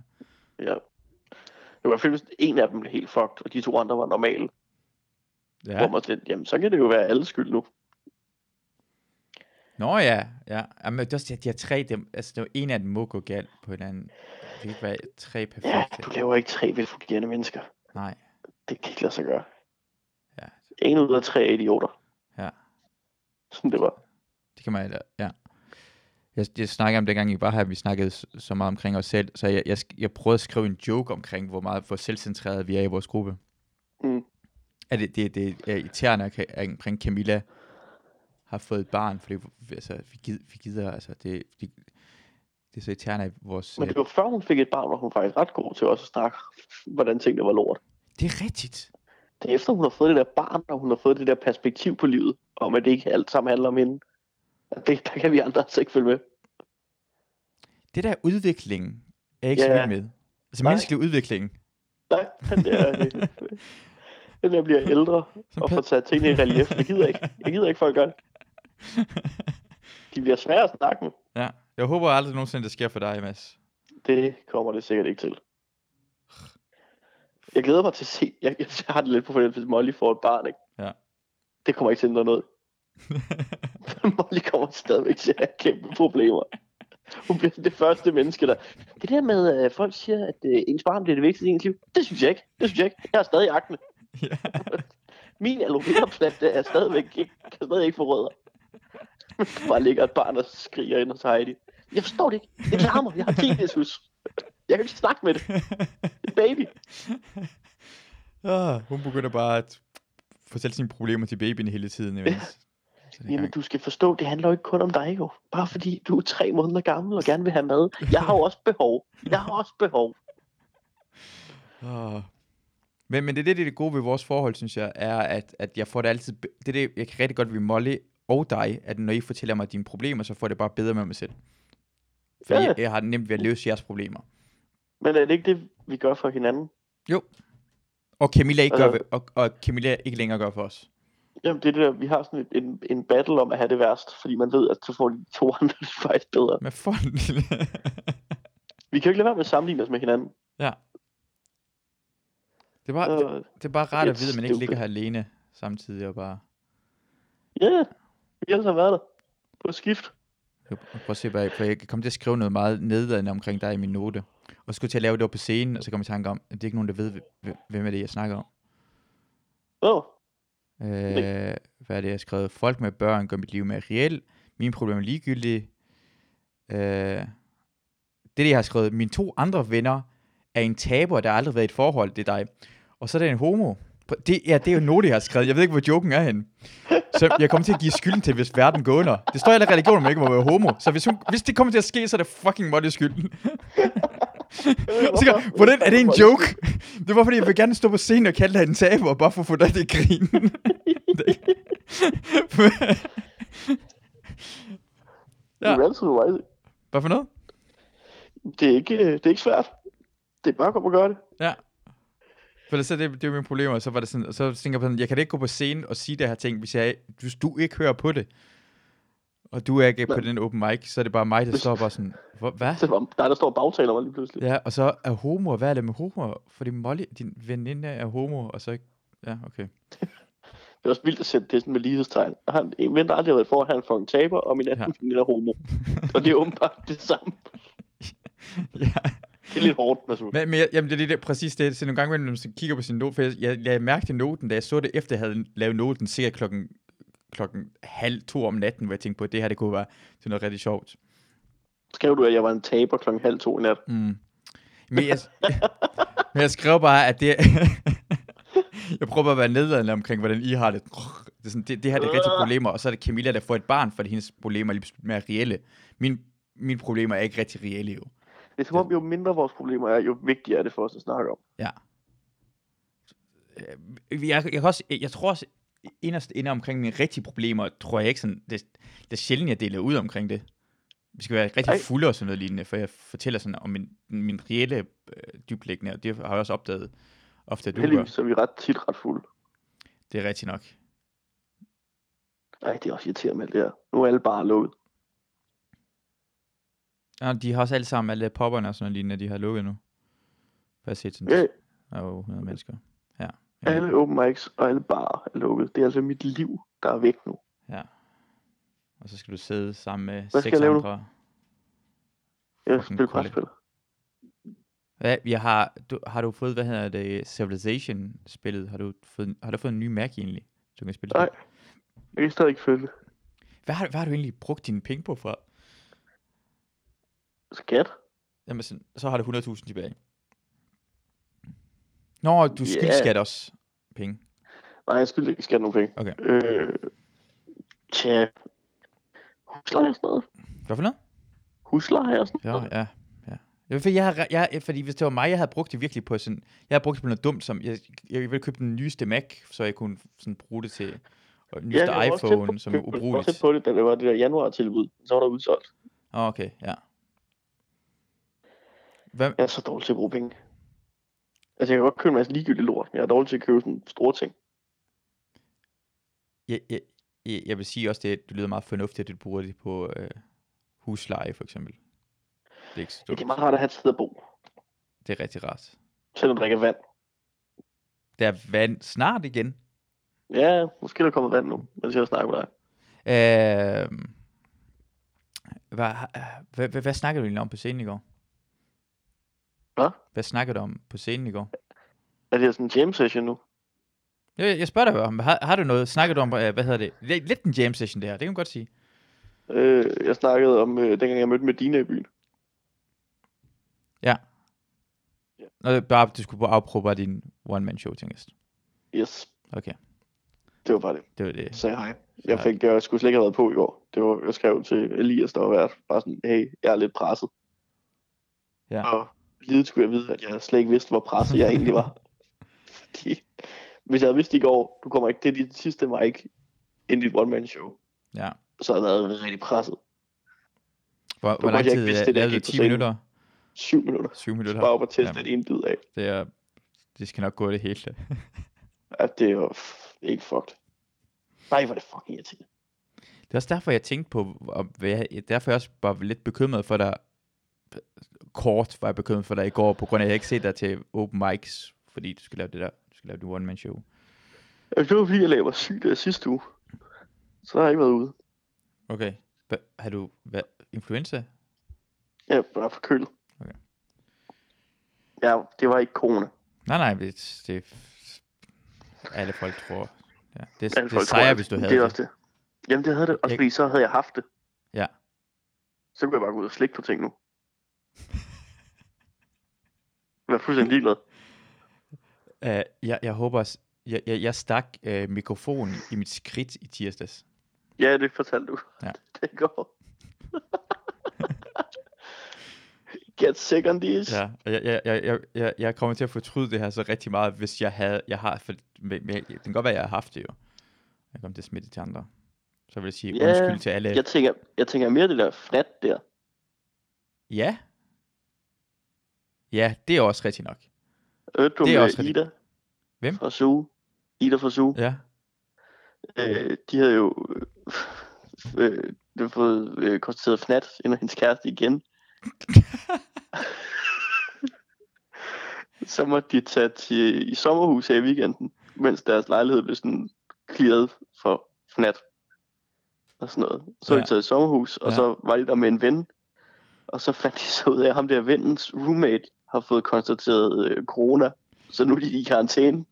Ja. Det var i hvert en af dem blev helt fucked, og de to andre var normale. Ja. Hvor Ja. man lidt, jamen så kan det jo være alles skyld nu. Nå ja, ja. Jamen, det er også, de har tre, dem, altså det var en af dem må gå galt på hinanden. Det kan ikke være tre Ja, perfekte. du laver ikke tre velfungerende mennesker. Nej. Det kan ikke lade sig gøre. Ja. En ud af tre er idioter. Ja. Sådan det var. Det kan man, ja. Jeg, jeg snakker om dengang, I var her, vi snakkede så, så meget omkring os selv, så jeg, jeg, jeg prøvede at skrive en joke omkring, hvor meget hvor selvcentreret vi er i vores gruppe. Mm. Er det, det, det er irriterende at- at omkring Camilla har fået et barn, fordi altså, vi, gider, vi gider, altså, det, det, det er så irriterende, at vores... Men det var før hun fik et barn, og hun var faktisk ret god til også at snakke, hvordan tingene var lort. det er rigtigt. Det er efter, hun har fået det der barn, og hun har fået det der perspektiv på livet, om at det ikke alt sammen handler om hende. Det, der kan vi andre altså ikke følge med. Det der udvikling er jeg ikke Ja. så med. Altså Nej. menneskelig udvikling. Nej, den der, den der bliver ældre Som og får taget tingene i relief. Jeg gider ikke. Jeg gider ikke, folk gør det. De bliver svære at snakke med. ja, jeg håber aldrig nogensinde, det sker for dig, Mads. Det kommer det sikkert ikke til. Jeg glæder mig til at se. Jeg, jeg har det lidt på fornemmelse, hvis Molly får et barn, ikke? Ja. Det kommer ikke til at ændre noget. Molly kommer stadigvæk til at have kæmpe problemer. Hun bliver det første menneske, der... Det der med, at folk siger, at øh, ens barn bliver det vigtigste i ens liv, det synes jeg ikke. Det synes jeg ikke. Jeg har stadig akne. ja. Min aloe er stadigvæk ikke, kan stadig ikke få rødder. Der bare ligger et barn og skriger ind hos Heidi. Jeg forstår det ikke. Det larmer. Jeg har tinnitus. Jeg kan ikke snakke med det. Det er baby. Ah, hun begynder bare at fortælle sine problemer til babyen hele tiden. Imens. Jamen, gang. du skal forstå, det handler jo ikke kun om dig jo. Bare fordi du er tre måneder gammel og gerne vil have mad. Jeg har jo også behov. Jeg har også behov. Men, men det er det, det er det gode ved vores forhold, synes jeg, er, at, at jeg får det altid... Det er det, jeg kan rigtig godt ved Molly og dig, at når I fortæller mig dine problemer, så får det bare bedre med mig selv. Fordi Ja. jeg, jeg har nemt ved at løse jeres problemer. Men er det ikke det, vi gør for hinanden? Og Camilla ikke, gør, Altså- ved- og, og Camilla ikke længere gør for os. Jamen, det er det der, vi har sådan et, en, en battle om at have det værst, fordi man ved, at så får de to andre det faktisk bedre. Men for... Vi kan jo ikke lade være med at sammenligne os med hinanden. det, er bare, det, Øh, det er bare rart at vide, at man ikke ligger her alene samtidig og bare... Ja, yeah, vi har altså været der på skift. Jeg prøver at se, jeg, for jeg kom til at skrive noget meget nedladende omkring dig i min note. Og så skulle jeg til at lave det op på scenen, og så kom jeg i tanke om, at det er ikke nogen, der ved, hv- hvem er det, jeg snakker om. Åh, oh, Øh, hvad er det, jeg har skrevet? Folk med børn gør mit liv mere reelt. Mine problemer er ligegyldige. Øh, det det, jeg har skrevet. Mine to andre venner er en taber, der har aldrig været i et forhold. Det er dig. Og så er det en homo. Det, ja, det er jo en note, jeg har skrevet. Jeg ved ikke, hvor joken er henne. Så jeg kommer til at give skylden til, hvis verden går under. Det står i alle religioner, man ikke må være homo. Så hvis, hun, hvis det kommer til at ske, så er det fucking Molly skylden. Så, hvordan er det en joke? Det var fordi, jeg vil gerne stå på scenen og kalde dig en taber, bare for at få dig til at grine. Ja. Det er altid right. Hvad for noget? Det er ikke, det er ikke svært. Det er bare at komme og gøre det. Ja. For det, så det, det er jo mine problemer, og så var det sådan, så tænker jeg på sådan, jeg kan da ikke gå på scenen og sige det her ting, hvis, jeg, hvis du ikke hører på det, og du er ikke på Nej. den open mic, så er det bare mig, der står bare sådan, hvad? Det var dig, der står og bagtaler mig lige pludselig. Ja, og så er homo, og hvad er det med homo? Fordi Molly, din veninde er homo, og så ikke, ja, okay. Det er også vildt at sætte det sådan med lighedstegn. Jeg har en ven, der aldrig har været for, at han er fucking taber, og min anden ja. er homo. og det er åbenbart det samme. ja. Det er lidt hårdt, Masu. Men, men jeg- jamen, det er det, der, præcis det. Så nogle gange, når man kigger på sin note, for jeg, jeg lagde mærke til noten, da jeg så det efter, jeg havde lavet noten, cirka klokken klokken halv to om natten, hvor jeg tænkte på, at det her det kunne være til noget rigtig sjovt. Skrev du, at jeg var en taber klokken halv to i nat? Mm. Men, jeg, men jeg skrev bare, at det... jeg prøver bare at være nedladende omkring, hvordan I har det. Det, er sådan, det, det her det er rigtige problemer, og så er det Camilla, der får et barn, fordi hendes problemer er lige mere reelle. Min, mine problemer er ikke rigtig reelle jo. Det er som om, jo mindre vores problemer er, jo vigtigere er det for os at snakke om. Ja. Jeg, jeg, kan også, jeg tror også, inderst inde omkring mine rigtige problemer, tror jeg ikke sådan, det, det er sjældent, jeg deler ud omkring det. Vi skal være rigtig Ej. fulde og sådan noget lignende, for jeg fortæller sådan om min, min reelle øh, dyblæggende, og det har jeg også opdaget ofte, at du gør. Heldigvis så er vi ret tit ret fulde. Det er rigtigt nok. Ej, det er også irriterende med det her. Nu er alle bare lukket. Ja, de har også alle sammen, alle popperne og sådan noget lignende, de har lukket nu. For at se sådan, Ja, der er jo 100 mennesker. Ja. alle open mics og alle barer er lukket. Det er altså mit liv, der er væk nu. ja. Og så skal du sidde sammen med Hvad skal seks jeg lave nu? andre. Jeg spiller brætspil. Ja, jeg har, du, har du fået, hvad hedder det, Civilization-spillet? Har du fået, har du fået en ny Mac egentlig, du kan spille Nej. det? Jeg kan stadig ikke følge. Hvad har, hvad har du egentlig brugt dine penge på for? Skat? Jamen, sådan, så har du 100.000 tilbage. Nå, du Ja. skyldskat også penge. Nej, jeg spiller ikke skat nogen penge. Okay. Øh, tja. Husleje og sådan noget. Hvad for noget? Husleje og sådan Ja, noget. ja, ja. Ja, jeg har, jeg, fordi hvis det var mig, jeg havde brugt det virkelig på sådan, jeg havde brugt det på noget dumt, som, jeg, jeg ville købe den nyeste Mac, så jeg kunne sådan bruge det til, og nyeste jeg også tæt iPhone, på- som er Jeg var ubrugeligt. på det, da det var det der januar-tilbud. Så var der udsolgt. Åh, okay, ja. Hvad, Jeg er så dårlig til at bruge penge. Altså, jeg kan godt købe en masse ligegyldigt lort, men jeg er dårlig til at købe sådan store ting. jeg, jeg, jeg, vil sige også, det, det lyder meget fornuftigt, at du bruger det på øh, husleje, for eksempel. Det er ikke Ja, det er meget rart at have et sted at bo, Det er rigtig rart. selvom der ikke er vand. Der er vand snart igen. Ja, måske er der kommet vand nu, mens jeg snakker med dig. Øh, hvad, hvad, hvad, hvad snakkede du egentlig om på scenen i går? Hvad? Hvad snakkede du om på scenen i går? Er det sådan en jam session nu? Jeg, jeg spørger dig om, har, har du noget? Snakker du om, øh, hvad hedder det? Lidt, en jam session det her, det kan man godt sige. Øh, jeg snakkede om, øh, dengang jeg mødte Medina i byen. Nå, det er bare, du skulle afprøve bare din one-man-show, tænker jeg. Yes, Okay, det var bare det. det var det. Så hej. Ja. Jeg, fik, jeg skulle slet ikke have været på i går. Det var, jeg skrev til Elias, der var vært, bare sådan, hey, jeg er lidt presset. Ja. Og lige skulle jeg vide, at jeg slet ikke vidste, hvor presset jeg egentlig var. Fordi, hvis jeg havde vidst i går, du kommer ikke til dit sidste mic ind i dit one-man-show, Ja. så havde jeg været rigtig presset. Hvor, hvor lang tid vidste øh, det, lavede du? gik på 10 scenen. minutter? Syv minutter. 7 minutter? Bare op og teste Jamen. det en bid af. Det, er, det skal nok gå det hele. At det var f- ikke fucked. Nej, hvor er det fucking irriterende. Det er også derfor, jeg tænkte på, hvad- derfor er jeg også bare lidt bekymret for dig, kort var jeg bekymret for dig i går, på grund af, at jeg ikke set dig til open mics, fordi du skal lave det der, du skal lave det one man show. Jeg det var fordi, jeg lavede mig syg der sidste uge. Så har jeg ikke været ude. Okay, Hva, har du hvad, influenza? Er bare forkølet. Okay. Ja, det var ikke corona. Nej, nej, det, det alle folk tror. Ja, det, Alle det folk sejrer, tror, hvis du havde det. det. Er også det. Jamen, det havde det. Også Jeg- fordi så havde jeg haft det. Ja. Så kunne jeg bare gå ud og slikke på ting nu. Jeg er fuldstændig ligeglad. Uh, jeg, jeg håber, jeg, jeg, jeg stak uh, mikrofonen i mit skridt i tirsdags. Ja, det fortalte du. Ja. Det går. Get sick on this. Ja, jeg, jeg, jeg, jeg, jeg, kommer til at fortryde det her så rigtig meget, hvis jeg havde, jeg har, for, med, med, det kan godt være, jeg har haft det jo. Jeg kommer til at smitte til andre. Så vil jeg sige Ja, undskyld til alle. Jeg tænker, jeg tænker mere det der fnat der. Ja. Ja, det er også rigtigt nok. Hørte du Det er med også rigtigt. Ida? Hvem? Fra Zoo. Ida fra Zoo. Ja. Øh, de havde jo øh, øh, fået øh, konstateret fnat ind af hendes kæreste igen. så måtte de tage til, i sommerhus her i weekenden, mens deres lejlighed blev sådan clearet for fnat. Og sådan noget. Så. Ja. de taget i sommerhus, og Ja. så var de der med en ven. Og så fandt de så ud af, at ham der vennens roommate har fået konstateret øh, corona. Så nu er de i karantæne.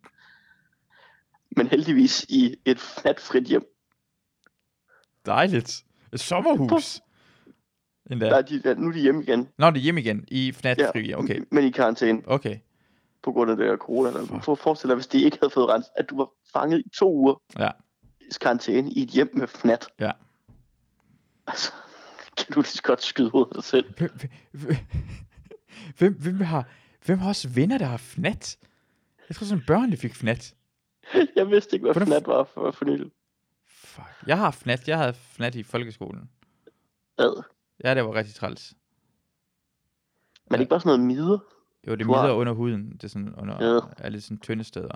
Men heldigvis i et fnatfrit hjem. Dejligt. Et sommerhus. Endda. Der er de, ja, nu er de hjemme igen. Nå, det er hjemme igen. I fnatfri. Ja. Okay. Men i karantæne Okay. på grund af det her corona. Der. For at forestille dig, hvis de ikke havde fået rens, at du var fanget i to uger Ja. i karantæne i et hjem med fnat. Ja. Altså, kan du lige så godt skyde hovedet af dig selv. Hvem, hvem, har, hvem har også venner, der har fnat? Jeg tror sådan børn, der fik fnat. Jeg vidste ikke, hvad Hvordan- fnat var for, for nylig. Fuck. Jeg har fnat. Jeg havde fnat i folkeskolen. Ad. Ja, det var rigtig træls. Men er det ikke bare sådan noget mider? Jo, det Du har- midler under huden. Det er sådan under Ja. er lidt sådan tynde steder.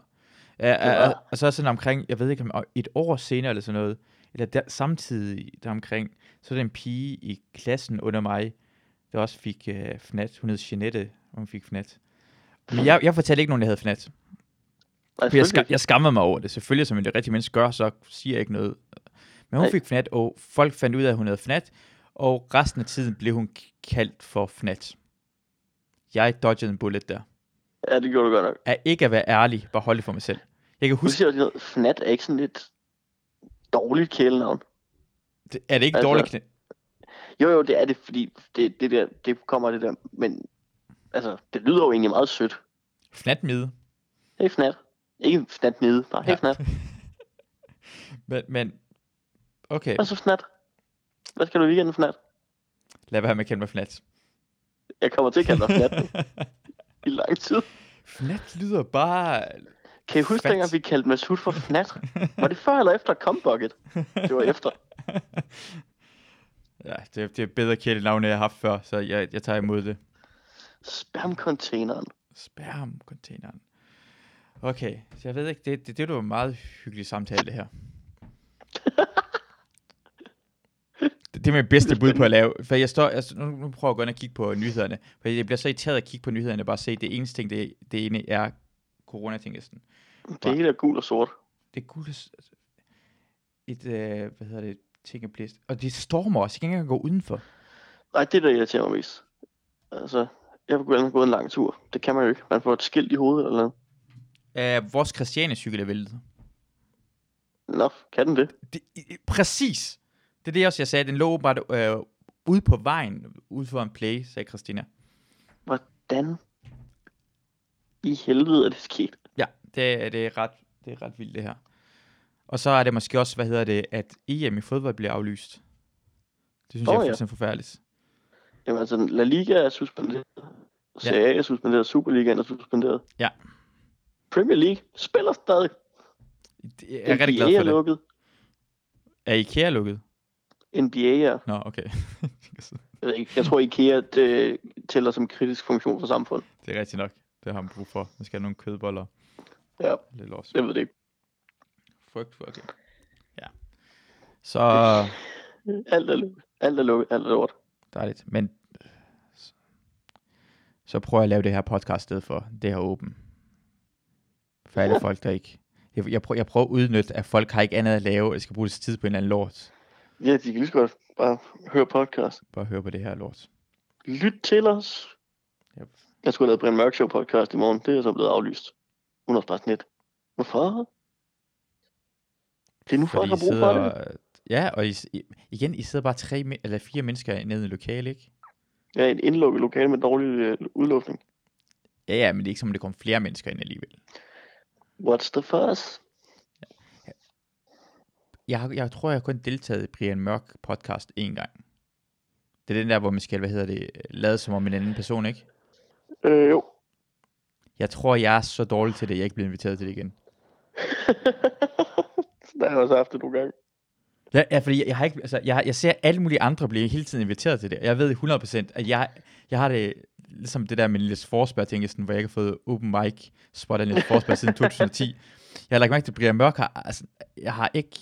Ja, ja. Ja. Og, og så sådan omkring, jeg ved ikke om et år senere eller sådan noget, eller der, samtidig der omkring, så er der en pige i klassen under mig, der også fik uh, fnat. Hun hed Jeanette, og hun fik fnat. Men jeg, jeg fortalte ikke nogen, der havde fnat. Nej, jeg, selvfølgelig ska, jeg skammede mig over det. Selvfølgelig, som det rigtige menneske gør, så siger jeg ikke noget. Men hun Nej. fik fnat, og folk fandt ud af, at hun havde fnat, og resten af tiden blev hun kaldt for fnat. Jeg dodgede en bullet der. Ja, det gjorde du godt nok. Er ikke at være ærlig, bare holde det for mig selv. Jeg kan Du huske, siger også fnat er ikke sådan lidt dårligt kælenavn. det- er det ikke Altså- dårligt? Jo, jo, det er det, fordi det, det, der, det kommer det der, men altså, det lyder jo egentlig meget sødt. Fnatmide. Hey fnat. Ikke fnat nede, bare hey Ja. fnat. Men, men, okay, Hvad så fnat? Hvad skal du i weekenden fnat? lad være med at kalde mig fnat. Jeg kommer til at kalde dig fnat i lang tid. fnat lyder bare... Kan I huske, dengang vi kaldte Masud for fnat? Var det før eller efter Combucket? Det var efter. Ja, det, det er bedre kælenavn, jeg har haft før, så jeg, jeg tager imod det. Spam-containeren. Spam-containeren. Okay, så jeg ved ikke, det, det, det var en meget hyggelig samtale, det her. det, det er mit bedste bud på at lave, for jeg står, altså, nu, nu prøver jeg at ind og kigge på nyhederne, for jeg bliver så irriteret at kigge på nyhederne, og bare se, det eneste ting, det, det ene er coronatingesten. Det hele er gul og sort. Det er guld, altså, et, øh, hvad hedder det, ting er blæst. Og det stormer også, jeg kan ikke engang gå udenfor. Nej, det er der irriterer mig mest. Altså, jeg kunne have gået en lang tur. Det kan man jo ikke. Man får et skilt i hovedet eller noget. Øh, vores Christiane-cykel er væltet. Nå, kan den det? Det, præcis. Det er det også, jeg sagde. Den lå åbenbart øh, ude på vejen, ude for en play, sagde Christina. Hvordan i helvede er det sket? Ja, det, er- det, er ret, det er ret vildt, det her. Og så er det måske også, hvad hedder det, at EM i fodbold bliver aflyst. Det synes Åh, jeg er ja. fuldstændig forfærdeligt. Jamen altså, La Liga er suspenderet. Serie A er suspenderet. Superligaen er suspenderet. Ja. Premier League spiller stadig. Det- Jeg er rigtig NBA glad for er det. lukket. Er IKEA lukket? NBA er. Nå, okay. Jeg, ved ikke, jeg tror, IKEA det tæller som kritisk funktion for samfundet. det er rigtigt nok. Det har man brug for. Man skal have nogle kødboller. Ja, Lidt jeg ved det ikke. Frygt, okay. Ja. Så Alt er. Alt er lukket. Alt er lort. dejligt. Men så prøver jeg at lave det her podcast sted for det her åben. For alle Ja. folk, der ikke... Jeg, jeg, prøver, jeg prøver at udnytte, at folk har ikke andet at lave, og jeg skal bruge deres tid på en eller anden lort. Ja, de kan lige så godt bare høre podcast. Bare høre på det her lort. Lyt til os. Yep. Jeg skulle have lavet Brian Mørk Show podcast i morgen. Det er så blevet aflyst. Hun har bare lidt. Hvorfor? Det er nu folk har brug for det. Ja, og I, igen, I sidder bare tre, eller fire mennesker nede i lokale, ikke? Ja, et indlukket lokale med dårlig øh, udluftning. Ja, ja, men det er ikke som, om, det kommer flere mennesker ind alligevel. What's the fuss? Jeg, jeg tror, jeg har kun deltaget i Brian Mørk podcast en gang. Det er den der, hvor man skal, hvad hedder det, lade som om en anden person, ikke? Øh, jo. Jeg tror, jeg er så dårlig til det, at jeg ikke bliver inviteret til det igen. Der har jeg også haft det nogle gange. Ja, ja fordi jeg, jeg, har ikke, altså, jeg, jeg ser alle mulige andre blive hele tiden inviteret til det. Jeg ved 100%, at jeg, jeg har det ligesom det der med Niels Forsberg, tænker jeg sådan, hvor jeg ikke har fået open mic spot af Niels Forsberg siden 2010. Jeg har lagt mærke til, Brian Mørk har, altså, jeg har ikke,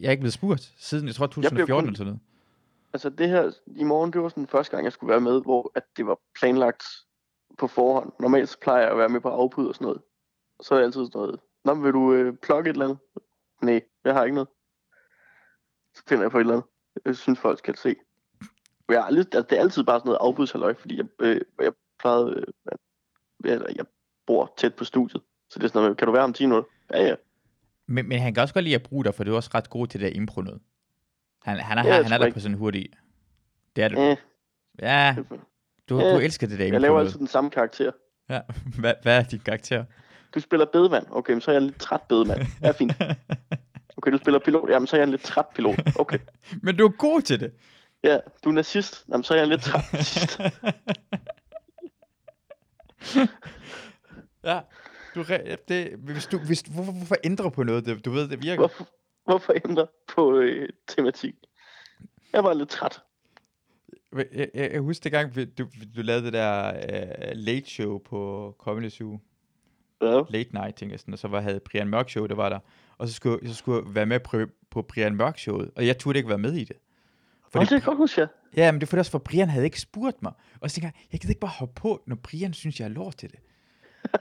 jeg er ikke blevet spurgt siden, jeg tror, bliver 2014 kun- eller sådan noget. Altså det her i morgen, det var sådan den første gang, jeg skulle være med, hvor at det var planlagt på forhånd. Normalt så plejer jeg at være med på afbud og sådan noget. Så er det altid sådan noget. Nå, vil du øh, plukke et eller andet? Nej, jeg har ikke noget. Så finder jeg på et eller andet. Jeg synes, folk skal se. Jeg har aldrig, altså, det er altid bare sådan noget afbudshalløj, fordi jeg, øh, jeg plejede, øh, at, eller, jeg bor tæt på studiet. Så det er sådan noget, kan du være om 10 minutter? Ja, ja. Men, men han kan også godt lide at bruge dig, for du er også ret god til det der impro noget. Han, han, er, Ja, jeg han er der på sådan hurtig. Det er du. Eh, Ja, du, Ja, du elsker det der jeg laver impro altid den samme karakter. Ja, hvad, hvad er din karakter? Du spiller bedemand. Okay, men så er jeg lidt træt bedemand. Ja, fint. Okay, du spiller pilot. Jamen, så er jeg en lidt træt pilot. Okay. Men du er god til det. Ja, du er nazist. Jamen, så er jeg en lidt træt nazist. ja, du, det, hvis du, hvis, hvorfor, hvorfor ændre på noget? Det, du ved, det virker. Hvorfor, hvorfor ændre på øh, tematik? Jeg var lidt træt. Jeg, jeg, jeg husker det gang, du, du lavede det der uh, late show på Comedy Zoo. Ja. Late night, tænker jeg sådan, og så var, havde Brian Mørk show, det var der. Og så skulle, så skulle jeg være med på, på Brian Mørk showet, og jeg turde ikke være med i det. Fordi... Det kan jeg huske, ja. Ja, men det er det også, for Brian havde ikke spurgt mig. Og så tænker jeg, jeg gider ikke bare hoppe på, når Brian synes, jeg er lort til det.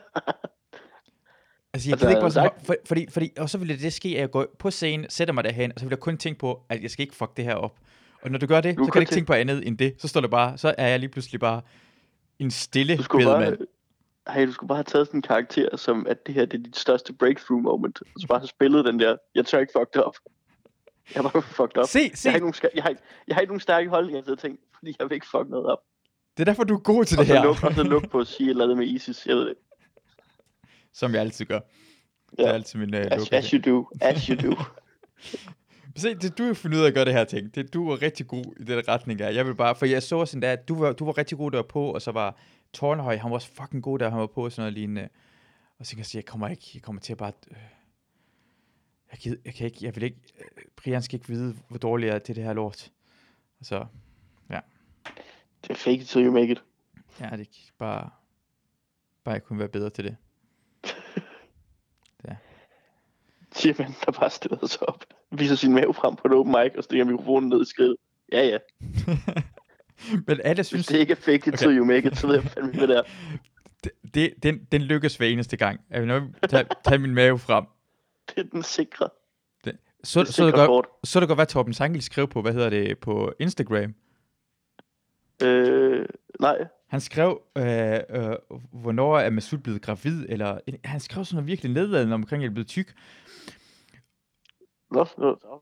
altså, jeg Altså, gider ikke bare sagt- for, fordi, fordi, og så ville det ske, at jeg går på scenen, sætter mig derhen, og så vil jeg kun tænke på, at jeg skal ikke fuck det her op. Og når du gør det, Du så kan du ikke tænke- på andet end det. Så står der bare, så er jeg lige pludselig bare en stille skulle bare... Hey, du skulle bare have taget sådan en karakter, som at det her det er dit største breakthrough moment. Og så bare have spillet den der, jeg tør ikke fuck det op. Jeg var fucked up. Se, se, Jeg har, ikke nogen, jeg, har jeg har ikke nogen stærke holdninger til ting, fordi jeg vil ikke fuck noget op. det er derfor, du er god til Og det her. luk, og så luk på at sige et eller andet med ISIS. Jeg ved det. Som jeg altid gør. Det Ja. er altid min uh, As, as you do. As you do. Se, det er du har fundet ud af at gøre det her ting. Det du var rigtig god i den retning af. Jeg vil bare, for jeg så sådan der, at du var, du var rigtig god der på, og så var Tornhøj, han var også fucking god der, han var på sådan noget lignende. Og så kan jeg sige, jeg kommer ikke, jeg kommer til at bare, øh, jeg, gider, jeg kan ikke, jeg vil ikke, øh, Brian skal ikke vide, hvor dårlig jeg er til det her lort. Og så, Det er fake it till you make it. ja, det er bare, bare jeg kunne være bedre til det. Siger man, der bare stiller sig op. Viser sin mave frem på et open mic, og stikker mikrofonen ned i skridtet. Ja, ja. Men alle Hvis synes, det ikke er fake it Okay. you make it, så ved jeg fandme, hvad det er. det, det, den, den lykkes hver eneste gang. Jeg vil nok tage, tage min mave frem. Det er den sikre. Så, Det så, det sikre godt, kort. så det godt, hvad Torben Sangel skrev på, hvad hedder det, på Instagram. Øh, nej. Han skrev, øh, øh, hvornår er Masud blevet gravid, eller han skrev sådan noget virkelig nedladende omkring, at jeg er blevet tyk. Nå, nå,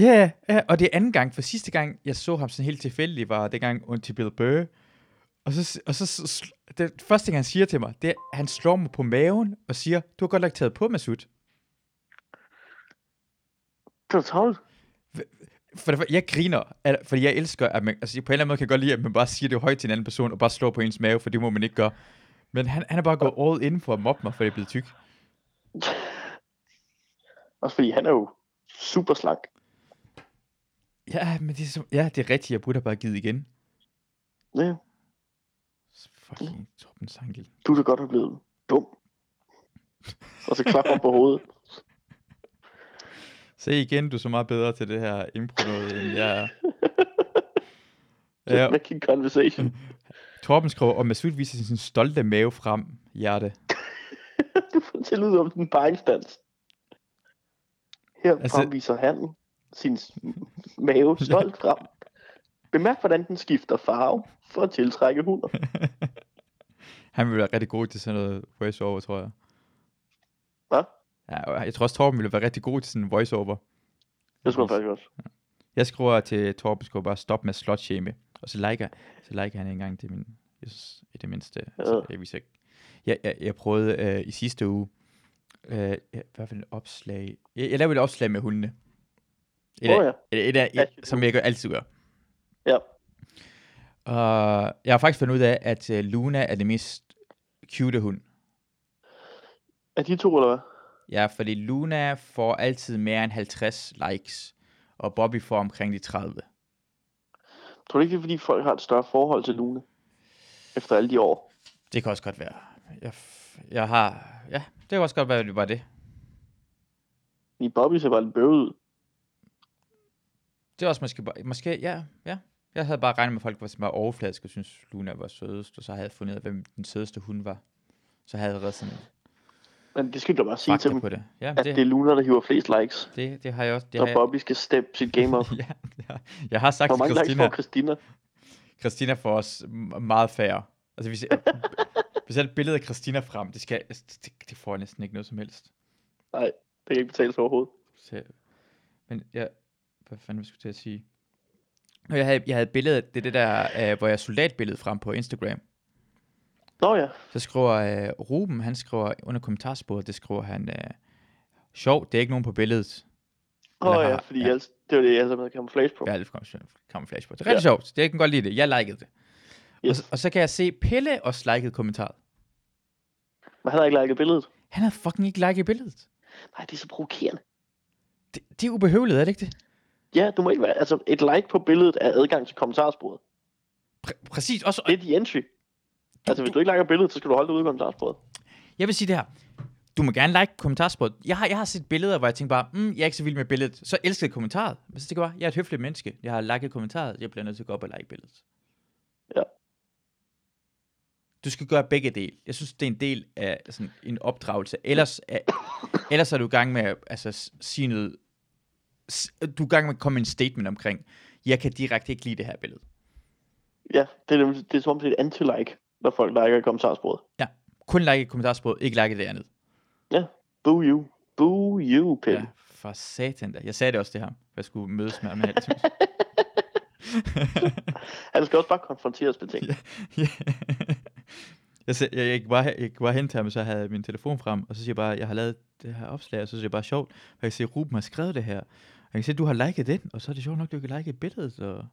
Ja, ja, og det er anden gang, for sidste gang, jeg så ham sådan helt tilfældigt, var dengang under til Bill Burr. Og så, og så, det første ting, han siger til mig, det er, at han slår mig på maven og siger, du har godt nok taget på, Masud. det er travlt. For det, jeg griner, at, fordi jeg elsker, at man, altså på en eller anden måde kan jeg godt lide, at man bare siger det højt til en anden person, og bare slår på ens mave, for det må man ikke gøre. Men han, han er bare gået all in for at mobbe mig, for jeg er blevet tyk. Også fordi han er jo super slank. Ja, men det er, så, ja, det er rigtigt, jeg burde have bare givet igen. Ja, Fucking Torben Sangel. du er da godt have blevet dum. Og så klapper på hovedet. Se igen, du er så meget bedre til det her impro noget, end jeg er. Ja, Ja. Make a conversation. Torben skriver, og Masud viser sin stolte mave frem, hjerte. du til ud om den parringsdans. Her altså... fremviser han sin mave stolt frem. Bemærk, hvordan den skifter farve for at tiltrække hunder. Han vil være rigtig god til sådan noget voiceover, tror jeg. Hvad? Ja, jeg tror også, Torben ville være rigtig god til sådan en voiceover. Det tror jeg faktisk også. Jeg skriver til Torben, skriver bare stop med slot-shame. Og så liker, så liker han en gang til min, jeg synes, i det mindste. Altså, jeg, viser. Jeg, jeg, jeg prøvede øh, i sidste uge, øh, ja, hvad for et opslag? Jeg, jeg lavede et opslag med hundene. Et, af- ja. et, et, Ja. et, som jeg gør, altid gør. Ja. Og jeg har faktisk fundet ud af, at øh, Luna er det mest cute hund. Er de to, eller hvad? Ja, fordi Luna får altid mere end 50 likes, og Bobby får omkring de 30. Tror du ikke, det er, fordi folk har et større forhold til Lune? Efter alle de år. Det kan også godt være. Jeg, jeg har... Ja, det kan også godt være, at det var det. I Bobby ser bare lidt bøvet ud. Det er også måske bare... Måske, ja, ja. Jeg havde bare regnet med, at folk var sådan bare overfladiske og synes Luna var sødest, og så havde jeg fundet ud af, hvem den sødeste hund var. Så havde jeg reddet sådan en Men det skal du bare sige til dem, på det. Ja, at det, det er Luna, der hiver flest likes. det, det har jeg også... Det Så har jeg, Bobby skal steppe sit game op. ja, ja, jeg har sagt Hvor til mange likes Christina, får Christina? Christina får os m- meget færre. Altså, hvis jeg, hvis jeg et billede af Christina frem, det, skal, det, det får jeg næsten ikke noget som helst. Det kan ikke betales overhovedet. Så, men jeg, hvad fanden skulle jeg til at sige? Nå, Jeg havde, jeg havde et billede, det er det der, øh, hvor jeg soldatbillede frem på Instagram. Nå ja. Så skriver øh, Ruben, han skriver under kommentarsporet, det skriver han, øh, sjov, det er ikke nogen på billedet. Åh Eller ja, har- fordi ja. ja. Jeg, det var det, jeg havde med camouflage på. Jeg har lidt camouflage på. Det er rigtig ja. sjovt, det kan godt lide det. Jeg likede det. Yes. Og, så- og så kan jeg se, Pelle også likede kommentaret. Men han havde ikke liket billedet. Han havde fucking ikke liket billedet. Nej, det er så provokerende. Det, det er ubehøveligt, er det ikke det? Ja, du må ikke være... Altså, et like på billedet er adgang til kommentarsporet. Præ- præcis, også, Det er de entry. Altså, hvis du ikke liker billedet, så skal du holde det ude i kommentarsporet. Jeg vil sige det her. Du må gerne like kommentarsporet. Jeg har, jeg har set billeder, hvor jeg tænker bare, mm, jeg er ikke så vild med billedet. Så elskede jeg kommentaret. Men så tænker jeg bare, jeg er et høfligt menneske. Jeg har liket kommentaret. Jeg bliver nødt til at gå op og like billedet. Ja. Du skal gøre begge dele. Jeg synes, det er en del af sådan en opdragelse. Ellers er, ellers er du i gang med at altså, sige noget... Du er i gang med at komme med en statement omkring, jeg kan direkte ikke lide det her billede. Ja, det er, nemlig- det er som om det er et anti-like, når folk liker i kommentarsporet. Kun like kommentarsporet, ikke like det andet. Boo you. Boo you, Pelle. Ja, for satan da. Jeg sagde det også det her. Jeg skulle mødes med ham med alt. Han skal også bare konfronteres med ting. Ja. Ja. jeg, jeg, jeg, gik bare, jeg bare hen til ham, så havde jeg min telefon frem, og så siger jeg bare, jeg har lavet det her opslag, og så synes jeg bare sjovt, og jeg at Ruben har skrevet det her. Jeg kan se, at du har liket den, og så er det sjovt nok, du kan like billedet, så...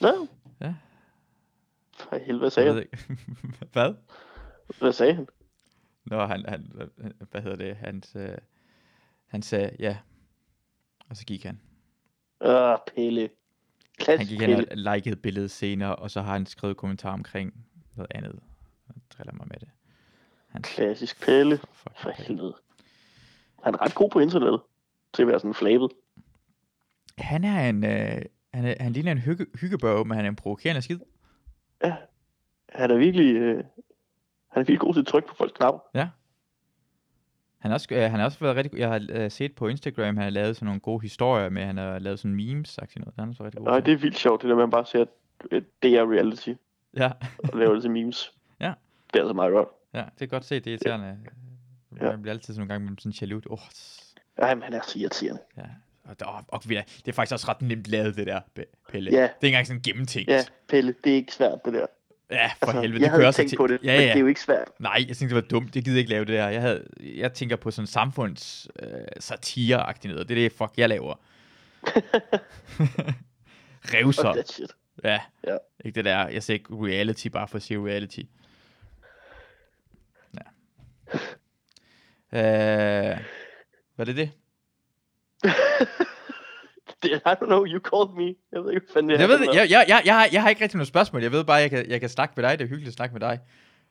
Nå. Ja. For helvede, hvad sagde han? ikke. Hvad? Hvad sagde han? Nå, han, han, hvad hedder det, han, øh, han sagde, ja, og så gik han. Åh, Pelle. Han Klassisk gik hen og likede billedet senere, og så har han skrevet kommentar omkring noget andet, og driller mig med det. Han, Klassisk Pelle. fuck, For helvede. Han er ret god på internettet. Til at være sådan flabet. Han er en, øh, han, er, han ligner en hygge, hyggebørge, men han er en provokerende skid. Ja. Han er virkelig... Øh, han er virkelig god til at trykke på folks knapper. Han har også, øh, han har også været rigtig. Jeg har øh, set på Instagram, han har lavet sådan nogle gode historier med, han har lavet sådan memes, sagt noget. Han er så rigtig god Nej, det er vildt sjovt, det der, man bare ser, at øh, det er reality, Ja, og laver det til memes. Ja. Det er altså meget godt. ja, det er godt set, det er irriterende. Ja. Man bliver altid sådan nogle gange med sådan jaloux. Åh, s- Jamen, han er så irriterende. ja. Og, der, og, det er faktisk også ret nemt lavet, det der, Pe- Pelle. Ja. Det er ikke engang sådan gennemtænkt. Ja, Pelle, det er ikke svært, det der. ja for helvede. jeg det havde kører så tænkt til- på det, Ja, men ja. det er jo ikke svært. Nej, jeg tænkte, det var dumt. Jeg gider ikke lave det der. Jeg, havde, jeg tænker på sådan samfunds øh, satire noget. Det er det, fuck, jeg laver. Revser. That shit. Ja. Ja. Ikke det der, jeg siger ikke reality, bare for at sige reality. Ja. Øh, var det det? I don't know, you called me. Jeg ved ikke, hvad er. Jeg ved for jeg, jeg, jeg, jeg, har, jeg har ikke rigtig noget spørgsmål. Jeg ved bare, jeg kan, jeg kan snakke med dig. Det er hyggeligt at snakke med dig.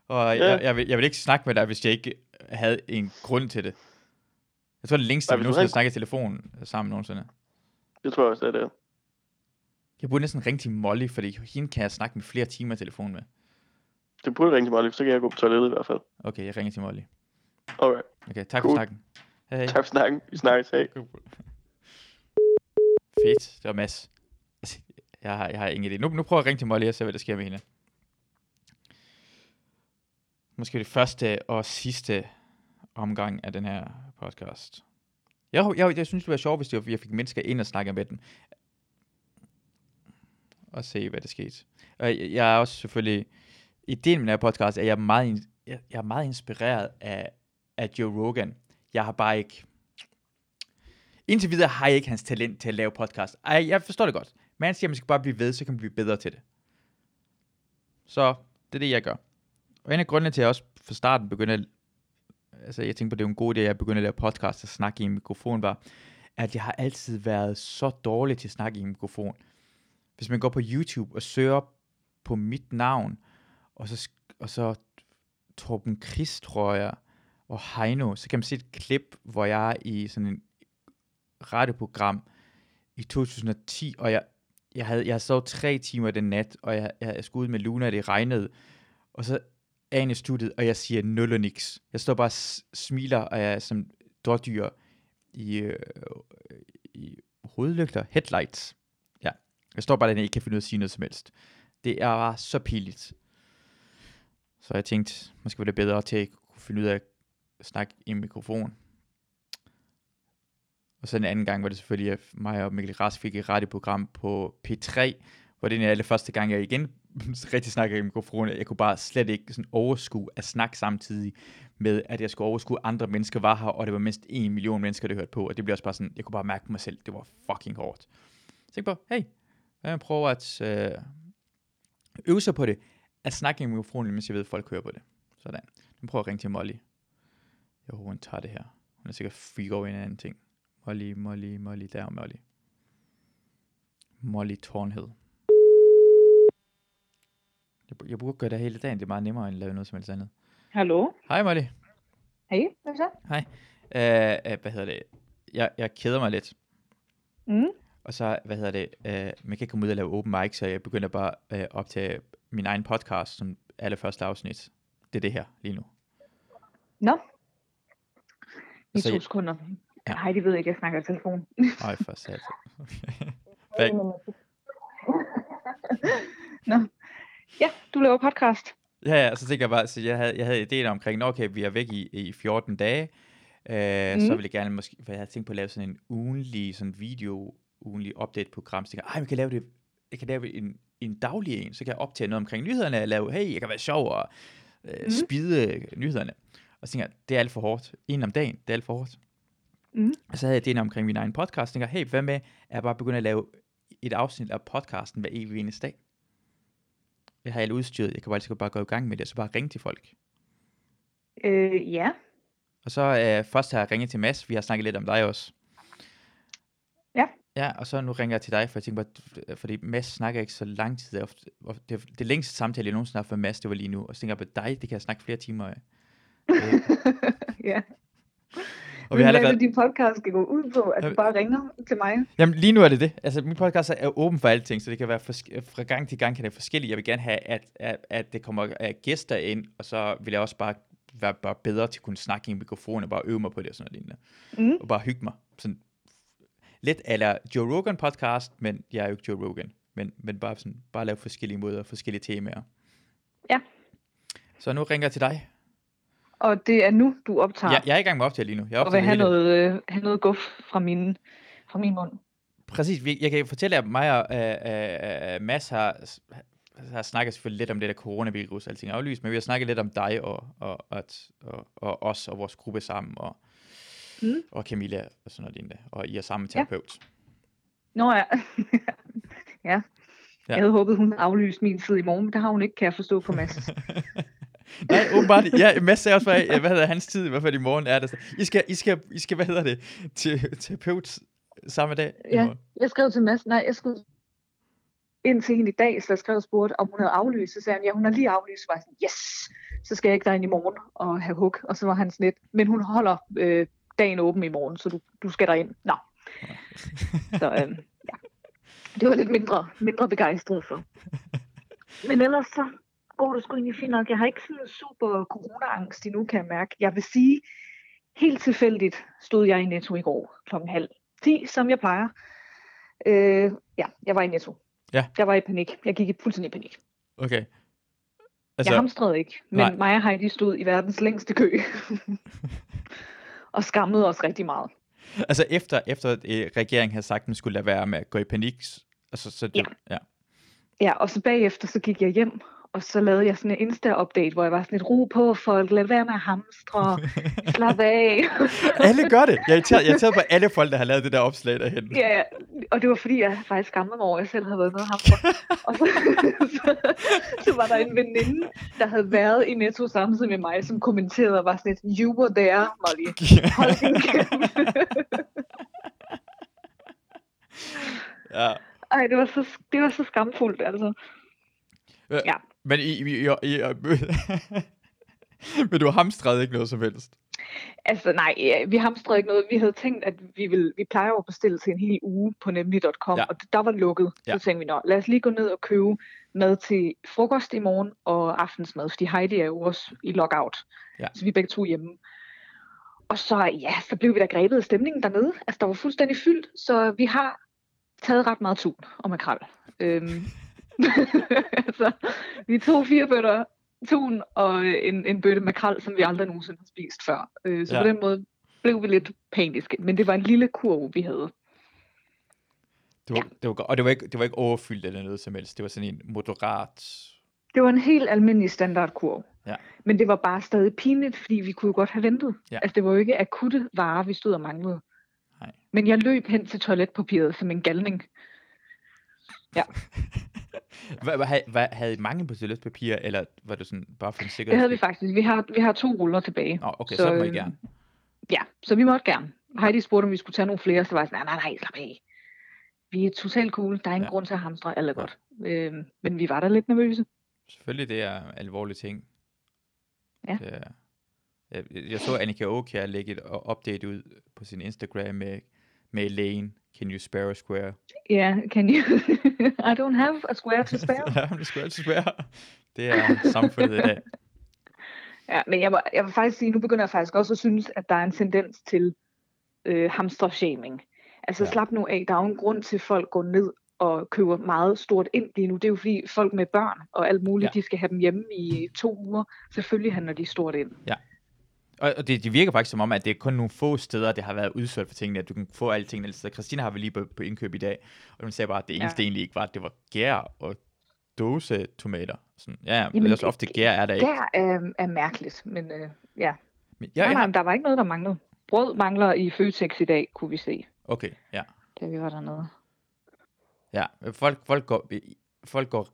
Og Ja. jeg, jeg, vil, jeg vil ikke snakke med dig, hvis jeg ikke havde en grund til det. Jeg tror, det er længste, Nej, vi nogensinde har snakket i telefon sammen nogensinde. Det tror jeg også, det er det. Jeg burde næsten ringe til Molly, fordi hende kan jeg snakke med flere timer i telefon med. Det burde ringe til mig, så kan jeg gå på toilettet i hvert fald. Okay, jeg ringer til Molly. Alright. Okay, tak for Cool. snakken. Hej. Tak for snakken. Vi snakkes. Hej. Fedt, det var Mads. Altså, Jeg har, jeg har ingen idé. Nu, nu prøver jeg at ringe til Molly og se, hvad der sker med hende. Måske det første og sidste omgang af den her podcast. Jeg, jeg, jeg synes, det var sjovt, hvis det var, jeg fik mennesker ind og snakke med dem. Og se, hvad der skete. Og jeg, jeg er også selvfølgelig... Ideen med den her podcast er, at jeg er meget, jeg, jeg er meget inspireret af, af Joe Rogan. Jeg har bare ikke... Indtil videre har jeg ikke hans talent til at lave podcast. Ej, jeg forstår det godt. Men han siger, at man skal bare blive ved, så kan man blive bedre til det. Så det er det, jeg gør. Og en af grundene til, at jeg også fra starten begyndte at... Altså, jeg tænkte på, det var en god idé, at jeg begyndte at lave podcast og snakke i en mikrofon, var, at jeg har altid været så dårlig til at snakke i en mikrofon. Hvis man går på YouTube og søger på mit navn, og så, og så Torben Chris, tror jeg, og Heino, så kan man se et klip, hvor jeg er i sådan en radioprogram i 2010, og jeg, jeg havde, jeg sov tre timer den nat, og jeg, jeg, jeg skulle ud med Luna, og det regnede, og så er jeg i studiet, og jeg siger nul og niks. Jeg står bare og smiler, og jeg er som dårdyr i, øh, i hovedlygter, headlights. Ja, jeg står bare der, og ikke kan finde ud af at sige noget som helst. Det er bare så pinligt. Så jeg tænkte, måske var det bedre til at kunne finde ud af at snakke i mikrofon. Og så en anden gang var det selvfølgelig, at mig og Mikkel Ras fik et radioprogram på P3, hvor det er det første gang, jeg igen rigtig snakker i mikrofonen. Jeg kunne bare slet ikke sådan overskue at snakke samtidig med, at jeg skulle overskue, at andre mennesker var her, og det var mindst en million mennesker, der hørte på, og det blev også bare sådan, jeg kunne bare mærke på mig selv, det var fucking hårdt. Så jeg på, hey, jeg prøver at øh, øve sig på det, at snakke i mikrofonen, mens jeg ved, at folk hører på det. Sådan. Nu prøver jeg at ringe til Molly. Jeg håber, hun tager det her. Hun er sikkert freak over en anden ting. Molly, Molly, Molly, der er Molly. Molly Tornhed. Jeg, jeg burde gøre det hele dagen. Det er meget nemmere end at lave noget som helst andet. Hallo? Hej Molly. Hej, hvad så? Hej. Uh, uh, hvad hedder det? Jeg, jeg keder mig lidt. Mm. Og så, hvad hedder det? Uh, man kan ikke komme ud og lave open mic, så jeg begynder bare uh, at optage min egen podcast som allerførste afsnit. Det er det her lige nu. Nå. I Så to jeg- sekunder. Ja. Hej, de ved ikke, jeg snakker i telefon. Ej, for satan. Hvad- Nå. Ja, du laver podcast. Ja, ja, så tænker jeg bare, så jeg havde, jeg havde ideen omkring, okay, vi er væk i, i 14 dage, øh, mm. så ville jeg gerne måske, for jeg havde tænkt på at lave sådan en ugenlig, sådan video, ugenlig update-program, så tænker jeg, ej, vi kan lave det, jeg kan lave en, en daglig en, så kan jeg optage noget omkring nyhederne, og lave, hey, jeg kan være sjov og øh, mm. Spide nyhederne. Og så tænker jeg, det er alt for hårdt. En om dagen, det er alt for hårdt. Mhm. Og så havde jeg ideen omkring min egen podcast, så tænker hey, hvad med, at jeg bare begynder at lave et afsnit af podcasten hver evig eneste dag. Jeg har alt udstyret, jeg kan bare, godt bare gå i gang med det, og så bare ringe til folk. Øh, ja. Og så øh, først har jeg ringet til Mads, vi har snakket lidt om dig også. Ja. Ja, og så nu ringer jeg til dig, for jeg tænker bare, fordi Mads snakker ikke så lang tid. Det, ofte- det, det længste samtale, jeg nogensinde har haft med Mads, det var lige nu. Og så tænker jeg på dig, det kan jeg snakke flere timer af. Ja. og vi har er allerede, din podcast skal gå ud på? At du bare ringer til mig? jamen lige nu er det det. Altså min podcast er åben for alting, så det kan være forsk- fra gang til gang kan det være forskelligt. Jeg vil gerne have, at, at, at det kommer gæster ind, og så vil jeg også bare være bare bedre til at kunne snakke i en mikrofon og bare øve mig på det og sådan noget lignende. Mm. og bare hygge mig. Sådan lidt eller Joe Rogan podcast, men jeg er jo ikke Joe Rogan. Men, men bare, sådan, bare lave forskellige måder, forskellige temaer. Ja. Så nu ringer jeg til dig. Og det er nu, du optager. Jeg, jeg er i gang med at optage lige nu. Jeg og vil have noget, øh, have noget guf fra min, fra min mund. Præcis. Jeg kan fortælle, at mig og uh, uh, Mads har, har snakket selvfølgelig lidt om det der coronavirus, og alting aflyst, men vi har snakket lidt om dig og, og, og, og, og os og vores gruppe sammen, og, Mm. og Camilla og sådan noget lignende, og I er samme Ja. terapeut. Nå ja. ja. Jeg havde håbet, hun aflyst min tid i morgen, men det har hun ikke, kan jeg forstå på Mads. Nej, åbenbart. Ja, Mads sagde også, hvad, hvad hedder hans tid, i hvert fald i morgen er det. I skal, I skal, I skal hvad hedder det, til terapeut samme dag? i Ja. Jeg skrev til Mads, nej, jeg skrev ind til hende i dag, så jeg skrev og spurgte, om hun havde aflyst. Så sagde han, ja, hun har lige aflyst. Så var jeg sådan, yes, så skal jeg ikke derind i morgen og have hug. Og så var han sådan lidt, men hun holder øh, dagen åben i morgen, så du, du skal derind. Nå. Så øh, ja, det var lidt mindre, mindre begejstret for. Men ellers så går det sgu egentlig fint nok. Jeg har ikke sådan super corona-angst endnu, kan jeg mærke. Jeg vil sige, helt tilfældigt stod jeg i Netto i går klokken halv 10, som jeg plejer. Øh, ja, jeg var i Netto. Ja. Jeg var i panik. Jeg gik i fuldstændig i panik. Okay. Altså, jeg hamstrede ikke, men nej. mig og Heidi stod i verdens længste kø. og skammede os rigtig meget. altså efter, efter at øh, regeringen havde sagt, at man skulle lade være med at gå i panik, altså, så det, Ja. ja. Ja, og så bagefter så gik jeg hjem, og så lavede jeg sådan en Insta-update, hvor jeg var sådan lidt ro på folk, lad være med at hamstre, slap af. Alle gør det. Jeg er irriteret, jeg er irriteret på alle folk, der har lavet det der opslag derhen. ja, ja, og det var fordi, jeg faktisk skammede mig over, at jeg selv havde været med hamstre. og så, så, så, var der en veninde, der havde været i Netto samtidig med mig, som kommenterede og var sådan lidt, you were there, Molly. Hold din ja. Ej, det var så, det var så skamfuldt, altså. Ja. Men I, I, I, I, men du hamstrede ikke noget som helst. Altså nej, vi hamstrede ikke noget. Vi havde tænkt, at vi ville, vi plejer at bestille til en hel uge på nemlig.com, ja. og der var lukket. Ja. Så tænkte vi, Nå, lad os lige gå ned og købe mad til frokost i morgen og aftensmad, fordi Heidi er jo også i lockout. Ja. Så vi er begge to hjemme. Og så, ja, så blev vi da grebet af stemningen dernede. Altså, der var fuldstændig fyldt, så vi har taget ret meget tun og makrel. Øhm, altså, vi tog fire bøtter tun og en, en bøtte makrel, som vi aldrig nogensinde har spist før. Øh, så Ja. ja. på den måde blev vi lidt paniske. Men det var en lille kurv, vi havde. Det var, Ja. det var, godt. og det var, ikke, det var ikke overfyldt eller noget som helst. Det var sådan en moderat... Det var en helt almindelig standardkurv. Ja. Men det var bare stadig pinligt, fordi vi kunne jo godt have ventet. Ja. Altså, det var jo ikke akutte varer, vi stod og manglede. Nej. Men jeg løb hen til toiletpapiret som en galning. Hvad, hvad, havde- I mange på toiletpapir, eller var det sådan bare for en sikkerhed? Det havde vi faktisk. Vi har, vi har to ruller tilbage. Nå, okay, så, så må I øhm, gerne. Ja, så vi måtte gerne. Heidi spurgte, om vi skulle tage nogle flere, så var jeg sådan, nej, nej, nej, slap af. Vi er totalt cool. Der er ingen Ja. ja. grund til at hamstre. Alt er Ja. godt. Øhm, men vi var da lidt nervøse. Selvfølgelig, det er alvorlige ting. Ja. Det er, jeg, jeg så Annika Aukjær lægge et update ud på sin Instagram med, med Elaine. Can you spare a square? Ja, yeah, can you? I don't have a square to spare. ja, men det skulle altid spare. Det er samfundet i dag. Ja, men jeg, må, jeg vil faktisk sige, nu begynder jeg faktisk også at synes, at der er en tendens til øh, hamstershaming. Altså Ja. ja. slap nu af, der er jo en grund til, at folk går ned og køber meget stort ind lige nu. Det er jo fordi folk med børn og alt muligt, Ja. ja. de skal have dem hjemme i to uger. Selvfølgelig handler de stort ind. Og, og det, det virker faktisk som om, at det er kun nogle få steder, det har været udsolgt for tingene, at du kan få alle tingene alle steder. Christina har vi lige på, på indkøb i dag, og hun sagde bare, at det eneste ja. Egentlig ikke var, at det var gær og dåse tomater. Sådan, ja, ja, men Jamen, også ofte gær er der ikke. Der er, er mærkeligt, men øh, ja. Men, Ja, nej, nej, der var ikke noget, der manglede. Brød mangler i Føtex i dag, kunne vi se, okay, ja. da vi var dernede. Ja, folk, folk går, folk går,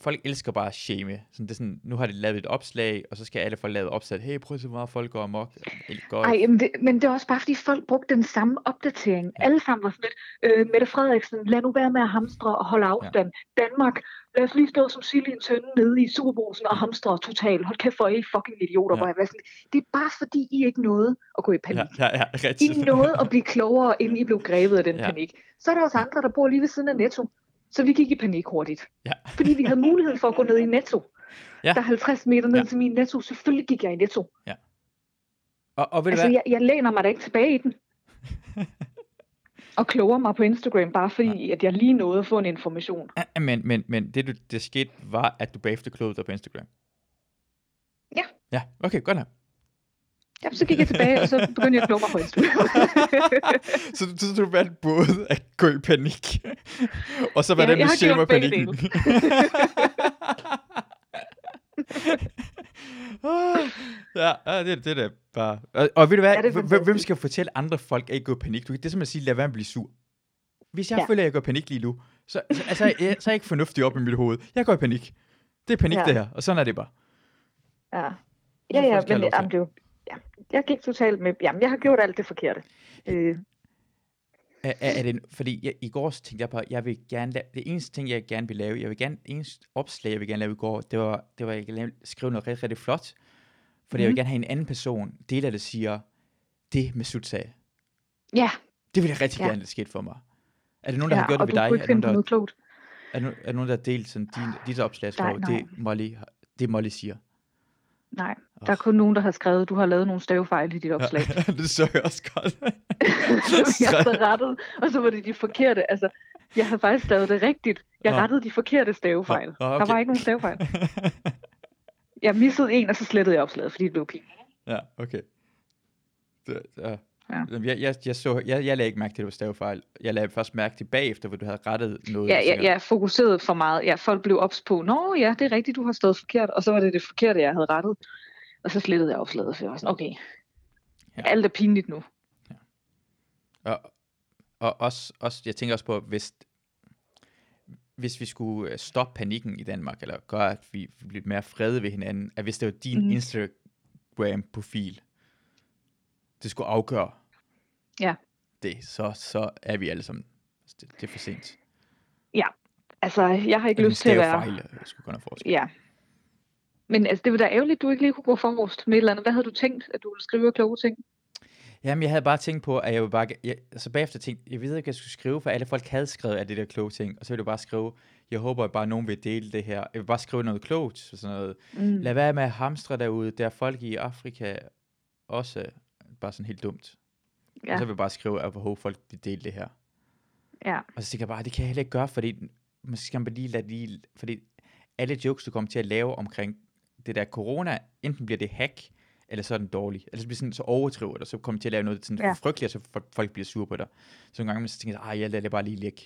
folk elsker bare at shame. Sådan, det er sådan, nu har de lavet et opslag, og så skal alle folk lave et opslag. Hey, prøv at se, hvor meget folk går amok. Går, Ej, men det, men det er også bare, fordi folk brugte den samme opdatering. Ja. Alle sammen var sådan lidt, øh, Mette Frederiksen, lad nu være med at hamstre og holde afstand. Ja. Danmark, lad os lige stå som sild i en tønde nede i Superbrugsen og hamstre totalt. Hold kæft, for I fucking idioter. Ja. Hvor jeg sådan, det er bare fordi, I ikke nåede at gå i panik. ja, ja, ja, I nåede at blive klogere, inden I blev grebet af den ja. panik. Så er der også andre, der bor lige ved siden af Netto. Så vi gik i panik hurtigt. Ja. Fordi vi havde mulighed for at gå ned i Netto. Ja. Der er 50 meter ned Ja. ja. til min Netto. Selvfølgelig gik jeg i Netto. Og, og ved du Altså, jeg, jeg læner mig da ikke tilbage i den. og kloger mig på Instagram, bare fordi, at jeg lige nåede at få en information. Ja, Men, men, men det, du, det skete, var, at du bagefter klogede dig på Instagram. Ja. Ja, okay, godt nok. Ja, så gik jeg tilbage, og så begyndte jeg at kloge mig på Instagram. så, så, du valgte både at gå i panik, og så var Ja, det med shame og gjort begge panikken. ja, det, det er da bare... Og, og ved du hvad, Ja, det hvem, hvem skal fortælle andre folk, at ikke gå i panik? Du, kan- det er at sige, lad være med at blive sur. Hvis jeg ja. Føler, at jeg går i panik lige nu, så, så, altså, jeg, så er jeg ikke fornuftig op i mit hoved. Jeg går i panik. Det er panik, ja. Det her, og sådan er det bare. ja, ja, ja men til. jamen, det, jeg gik totalt med, jamen, jeg har gjort alt det forkerte. Øh, Er, er, er det, fordi jeg, i går tænkte jeg på, jeg vil gerne lave, det eneste ting, jeg gerne vil lave, jeg vil gerne, eneste opslag, jeg vil gerne lave i går, det var, det var at jeg lave, skrive noget rigtig, rigtig flot, fordi mm. jeg vil Mhm. gerne have en anden person, del af det siger, det med sagde. ja, Det vil jeg rigtig ja. Gerne, det skete for mig. Er det nogen, der ja, har gjort det ved dig? Er, nogen, der, er, no, er nogen, der har delt sådan din, dit opslag, Nej, det Molly, det Molly siger? Nej, der er kun nogen, der har skrevet, du har lavet nogle stavefejl i dit opslag. Ja, det så jeg også godt. jeg har rettet, og så var det de forkerte. Altså, jeg havde faktisk stavet det rigtigt. Jeg Nå. rettede de forkerte stavefejl. Nå, nå, Der okay. var ikke nogen stavefejl. Jeg missede en, og så slettede jeg opslaget, fordi det blev pinligt. Ja, okay. Det, ja. Ja. Jeg, jeg, jeg, så, jeg, jeg lagde ikke mærke til, at det var stavefejl. Jeg lagde først mærke til bagefter, hvor du havde rettet noget. Ja, ja, jeg fokuserede for meget. Ja, folk blev ops på, nå ja, det er rigtigt, du har stået forkert. Og så var det det forkerte, jeg havde rettet. Og så slettede jeg opslaget, så jeg var sådan, okay, Ja. ja. alt er pinligt nu. Og, og også, også, jeg tænker også på, hvis, hvis vi skulle øh, stoppe panikken i Danmark, eller gøre, at vi vi blev mere frede ved hinanden, at hvis det var din mm. Instagram-profil, det skulle afgøre Ja. det, så, så er vi alle sammen, det, det er for sent. Altså, jeg har ikke lyst til at være... stavefejl, øh, skulle noget forskel. Ja. Men altså, det var da ærgerligt, at du ikke lige kunne gå forrest med et eller andet. Hvad havde du tænkt, at du ville skrive kloge ting? Jamen, jeg havde bare tænkt på, at jeg ville bare... Jeg, altså bagefter tænkte jeg ved ikke, jeg skulle skrive, for alle folk havde skrevet af det der kloge ting, og så ville jeg bare skrive, jeg håber, at bare nogen vil dele det her. Jeg vil bare skrive noget klogt, så sådan noget. Mm. Lad være med at hamstre derude, der er folk i Afrika også bare sådan helt dumt. Ja. Og så vil jeg bare skrive, at jeg håber, folk vil dele det her. Ja. Og så tænker jeg bare, det kan jeg heller ikke gøre, fordi måske skal man bare lige lade lige, fordi alle jokes, du kommer til at lave omkring det der corona, enten bliver det hack, eller så er den dårlig. Eller så bliver sådan, så overdriver det, og så kommer til at lave noget sådan Ja. frygteligt, og så folk- bliver sure på dig. Så nogle gange så tænker jeg, jeg lader det bare lige ligge.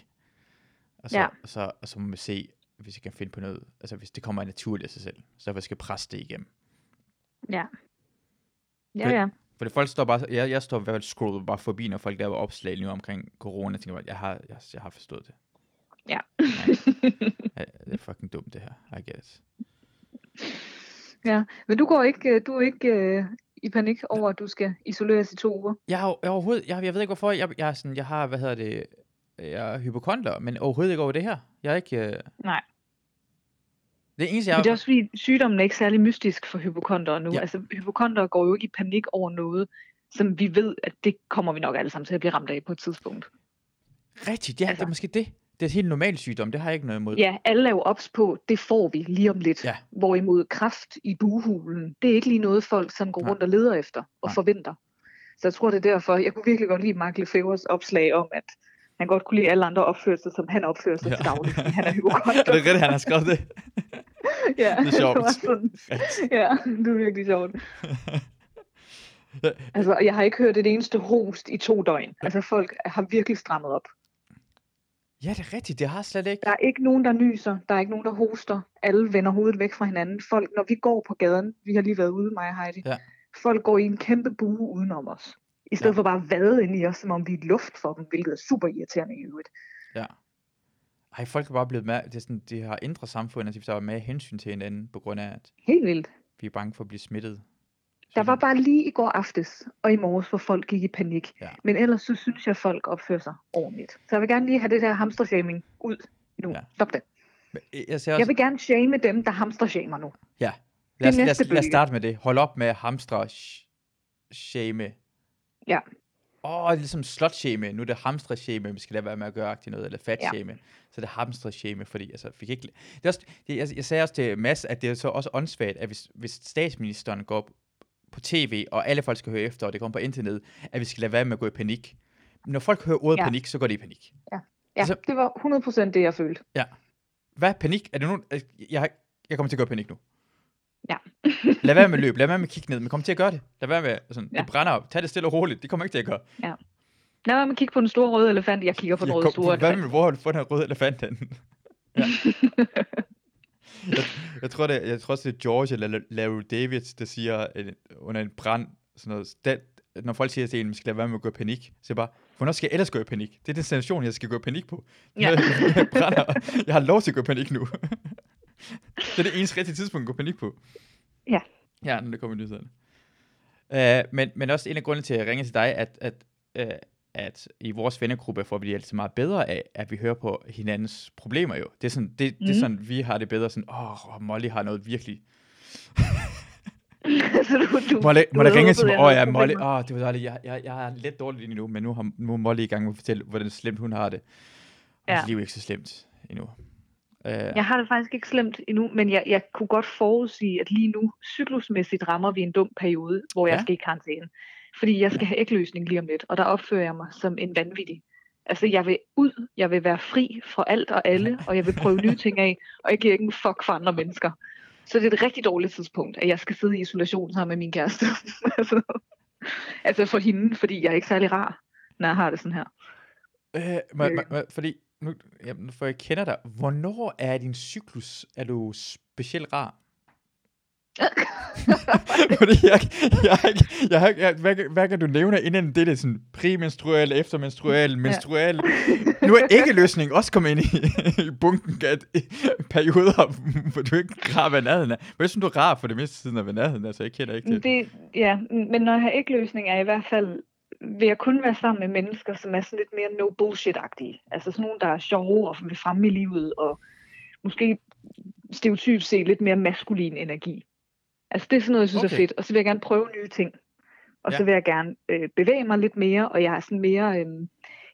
Og så, Ja. og, så, og så må man se, hvis jeg kan finde på noget, altså hvis det kommer naturligt af sig selv, så jeg skal presse det igennem. Ja. Ja, ja. For det folk står bare, jeg, jeg står i hvert fald scroller bare forbi, når folk laver opslag nu omkring corona, og tænker bare, jeg har, jeg, jeg har forstået det. Ja. Ja, det er fucking dumt det her, I it. ja. Men du går ikke, øh, du er ikke øh, i panik over, at du skal isoleres i to uger? Jeg har jo- jeg, har overhovedet, jeg, jeg ved ikke hvorfor, jeg, jeg, er sådan, jeg har, hvad hedder det, jeg er hypokonter, men overhovedet ikke over det her. Jeg er ikke, øh, Nej. Det eneste Men jeg, det er også fordi, sygdommen er ikke særlig mystisk for hypokonter nu. Ja. Altså, hypokonter går jo ikke i panik over noget, som vi ved, at det kommer vi nok alle sammen til at blive ramt af på et tidspunkt. rigtigt, ja, altså. det er måske det. Det er et helt normalt sygdom, det har jeg ikke noget imod. Ja, alle er jo ops på, det får vi lige om lidt. Ja. Hvorimod kraft i buhulen, det er ikke lige noget, folk sådan går Nej. rundt og leder efter og Nej. forventer. Så jeg tror, det er derfor, jeg kunne virkelig godt lide Mark Lefebvre's opslag om, at han godt kunne lide alle andre opføre sig, som han opfører sig Ja. til daglig, han er Er hypokonter. det rigtigt, han har skrevet det? ja, Det er sjovt. var sådan, ja, det er virkelig sjovt. Altså, jeg har ikke hørt et eneste host i to døgn. Altså, folk har virkelig strammet op. Ja, det er rigtigt, det har jeg slet ikke. Der er ikke nogen, der nyser. Der er ikke nogen, der hoster. Alle vender hovedet væk fra hinanden. Folk, når vi går på gaden, vi har lige været ude, mig og Heidi. Ja. Folk går i en kæmpe bue udenom os. I stedet ja. for bare at vade ind i os, som om vi er luft for dem, hvilket er super irriterende i øvrigt. Ja. Ej, folk er bare blevet med, det er sådan, de har ændret samfundet, at de tager mere hensyn til hinanden, på grund af, at Helt vildt. vi er bange for at blive smittet. Der var bare lige i går aftes og i morges, hvor folk gik i panik. Ja. Men ellers så synes jeg, at folk opfører sig ordentligt. Så jeg vil gerne lige have det der hamstershaming ud nu. Ja. Stop det. Øh, Jeg ser Jeg også, vil gerne shame dem, der hamstershamer nu. ja. Lad os, lad, os, lad os starte med det. Hold op med sh- shame. Ja. Åh, oh, ligesom slot. Nu er det hamstre shame, vi skal lade være med at gøre agtigt noget, eller fat Ja. Så det er hamstre shame, fordi altså, fik ikke... Det er også, det, jeg, jeg sagde også til Mads, at det er så også åndssvagt, at hvis, hvis statsministeren går på tv, og alle folk skal høre efter, og det kommer på internet, at vi skal lade være med at gå i panik. Når folk hører ordet ja. Ja. panik, så går de i panik. Ja, Altså- det var 100% det, jeg følte. Hvad er panik? Er det nogen... Jeg, jeg kommer til at gå i panik nu. Ja. Lad være med at løbe, lad være med at kigge ned, men kom til at gøre det. Lad være med, sådan, ja. Ja. det brænder op. Tag det stille og roligt, det kommer ikke til at gøre. Lad være med at kigge på den store røde elefant. Jeg kigger på den Jeg røde kom- store Hvad elefant. med, hvor har du fået den her røde elefant hen? ja. jeg, jeg, tror, det, jeg tror også, det er George eller La- Larry David, der siger øh, under en brand, sådan noget, "Den- når folk siger til en, vi skal lade være med at gå i panik, så jeg bare, hvornår skal jeg ellers gå i panik? Det er den situation, jeg skal gå i panik på. Ja. Jeg, jeg, brænder. jeg har lov til at gå i panik nu. Det er det eneste rigtige tidspunkt at gå panik på. Ja. Ja, når det kommer nyhederne. Uh, men, men også en af grundene til, at jeg ringer til dig, at, at, uh, at i vores vennegruppe får vi det altid meget bedre af, at vi hører på hinandens problemer jo. Det er sådan, det, mm. det er Mhm. sådan vi har det bedre sådan, åh, oh, Molly har noget virkelig. så du, du, Molly, du Molly ringer til mig, åh ja, Molly, åh, det var dejligt, jeg, jeg, jeg er lidt dårligt lige nu, men nu har nu er Molly i gang med at fortælle, hvordan slemt hun har det. Og Ja. ja. liv er ikke så slemt endnu. Uh, Jeg har det faktisk ikke slemt endnu, men jeg, jeg kunne godt forudsige, at lige nu cyklusmæssigt rammer vi en dum periode, hvor jeg Ja. skal i karantæne. Fordi jeg skal have ægløsning lige om lidt, og der opfører jeg mig som en vanvittig. Altså, jeg vil ud, jeg vil være fri fra alt og alle, og jeg vil prøve nye ting af, og jeg giver ikke en fuck for andre mennesker. Så det er et rigtig dårligt tidspunkt, at jeg skal sidde i isolation sammen med min kæreste. altså, altså for hende, fordi jeg er ikke særlig rar, når jeg har det sådan her. Øh, Øh. må, må, fordi, nu, jamen, for jeg kender dig, hvornår er din cyklus, er du specielt rar? fordi jeg, jeg, ikke- jeg, ikke- jeg, hvad, hvad kan du nævne inden det er sådan premenstruel, eftermenstruel, menstruel. Nu er ikke løsning også kommet ind i, i bunken af perioder, hvor du ikke rar ved nærheden af. Men jeg synes, du er rar for det meste siden af nærheden af, så jeg kender ikke det. Det, ja, men når jeg har ægløsning, er jeg i hvert fald, vil jeg kun være sammen med mennesker, som er sådan lidt mere no bullshit-agtige. Altså sådan nogle, der er sjove og vil fremme i livet, og måske stereotypt se lidt mere maskulin energi. Altså det er sådan noget, jeg synes okay. er fedt. Og så vil jeg gerne prøve nye ting. Og ja. så vil jeg gerne øh, bevæge mig lidt mere, og jeg er sådan mere øh,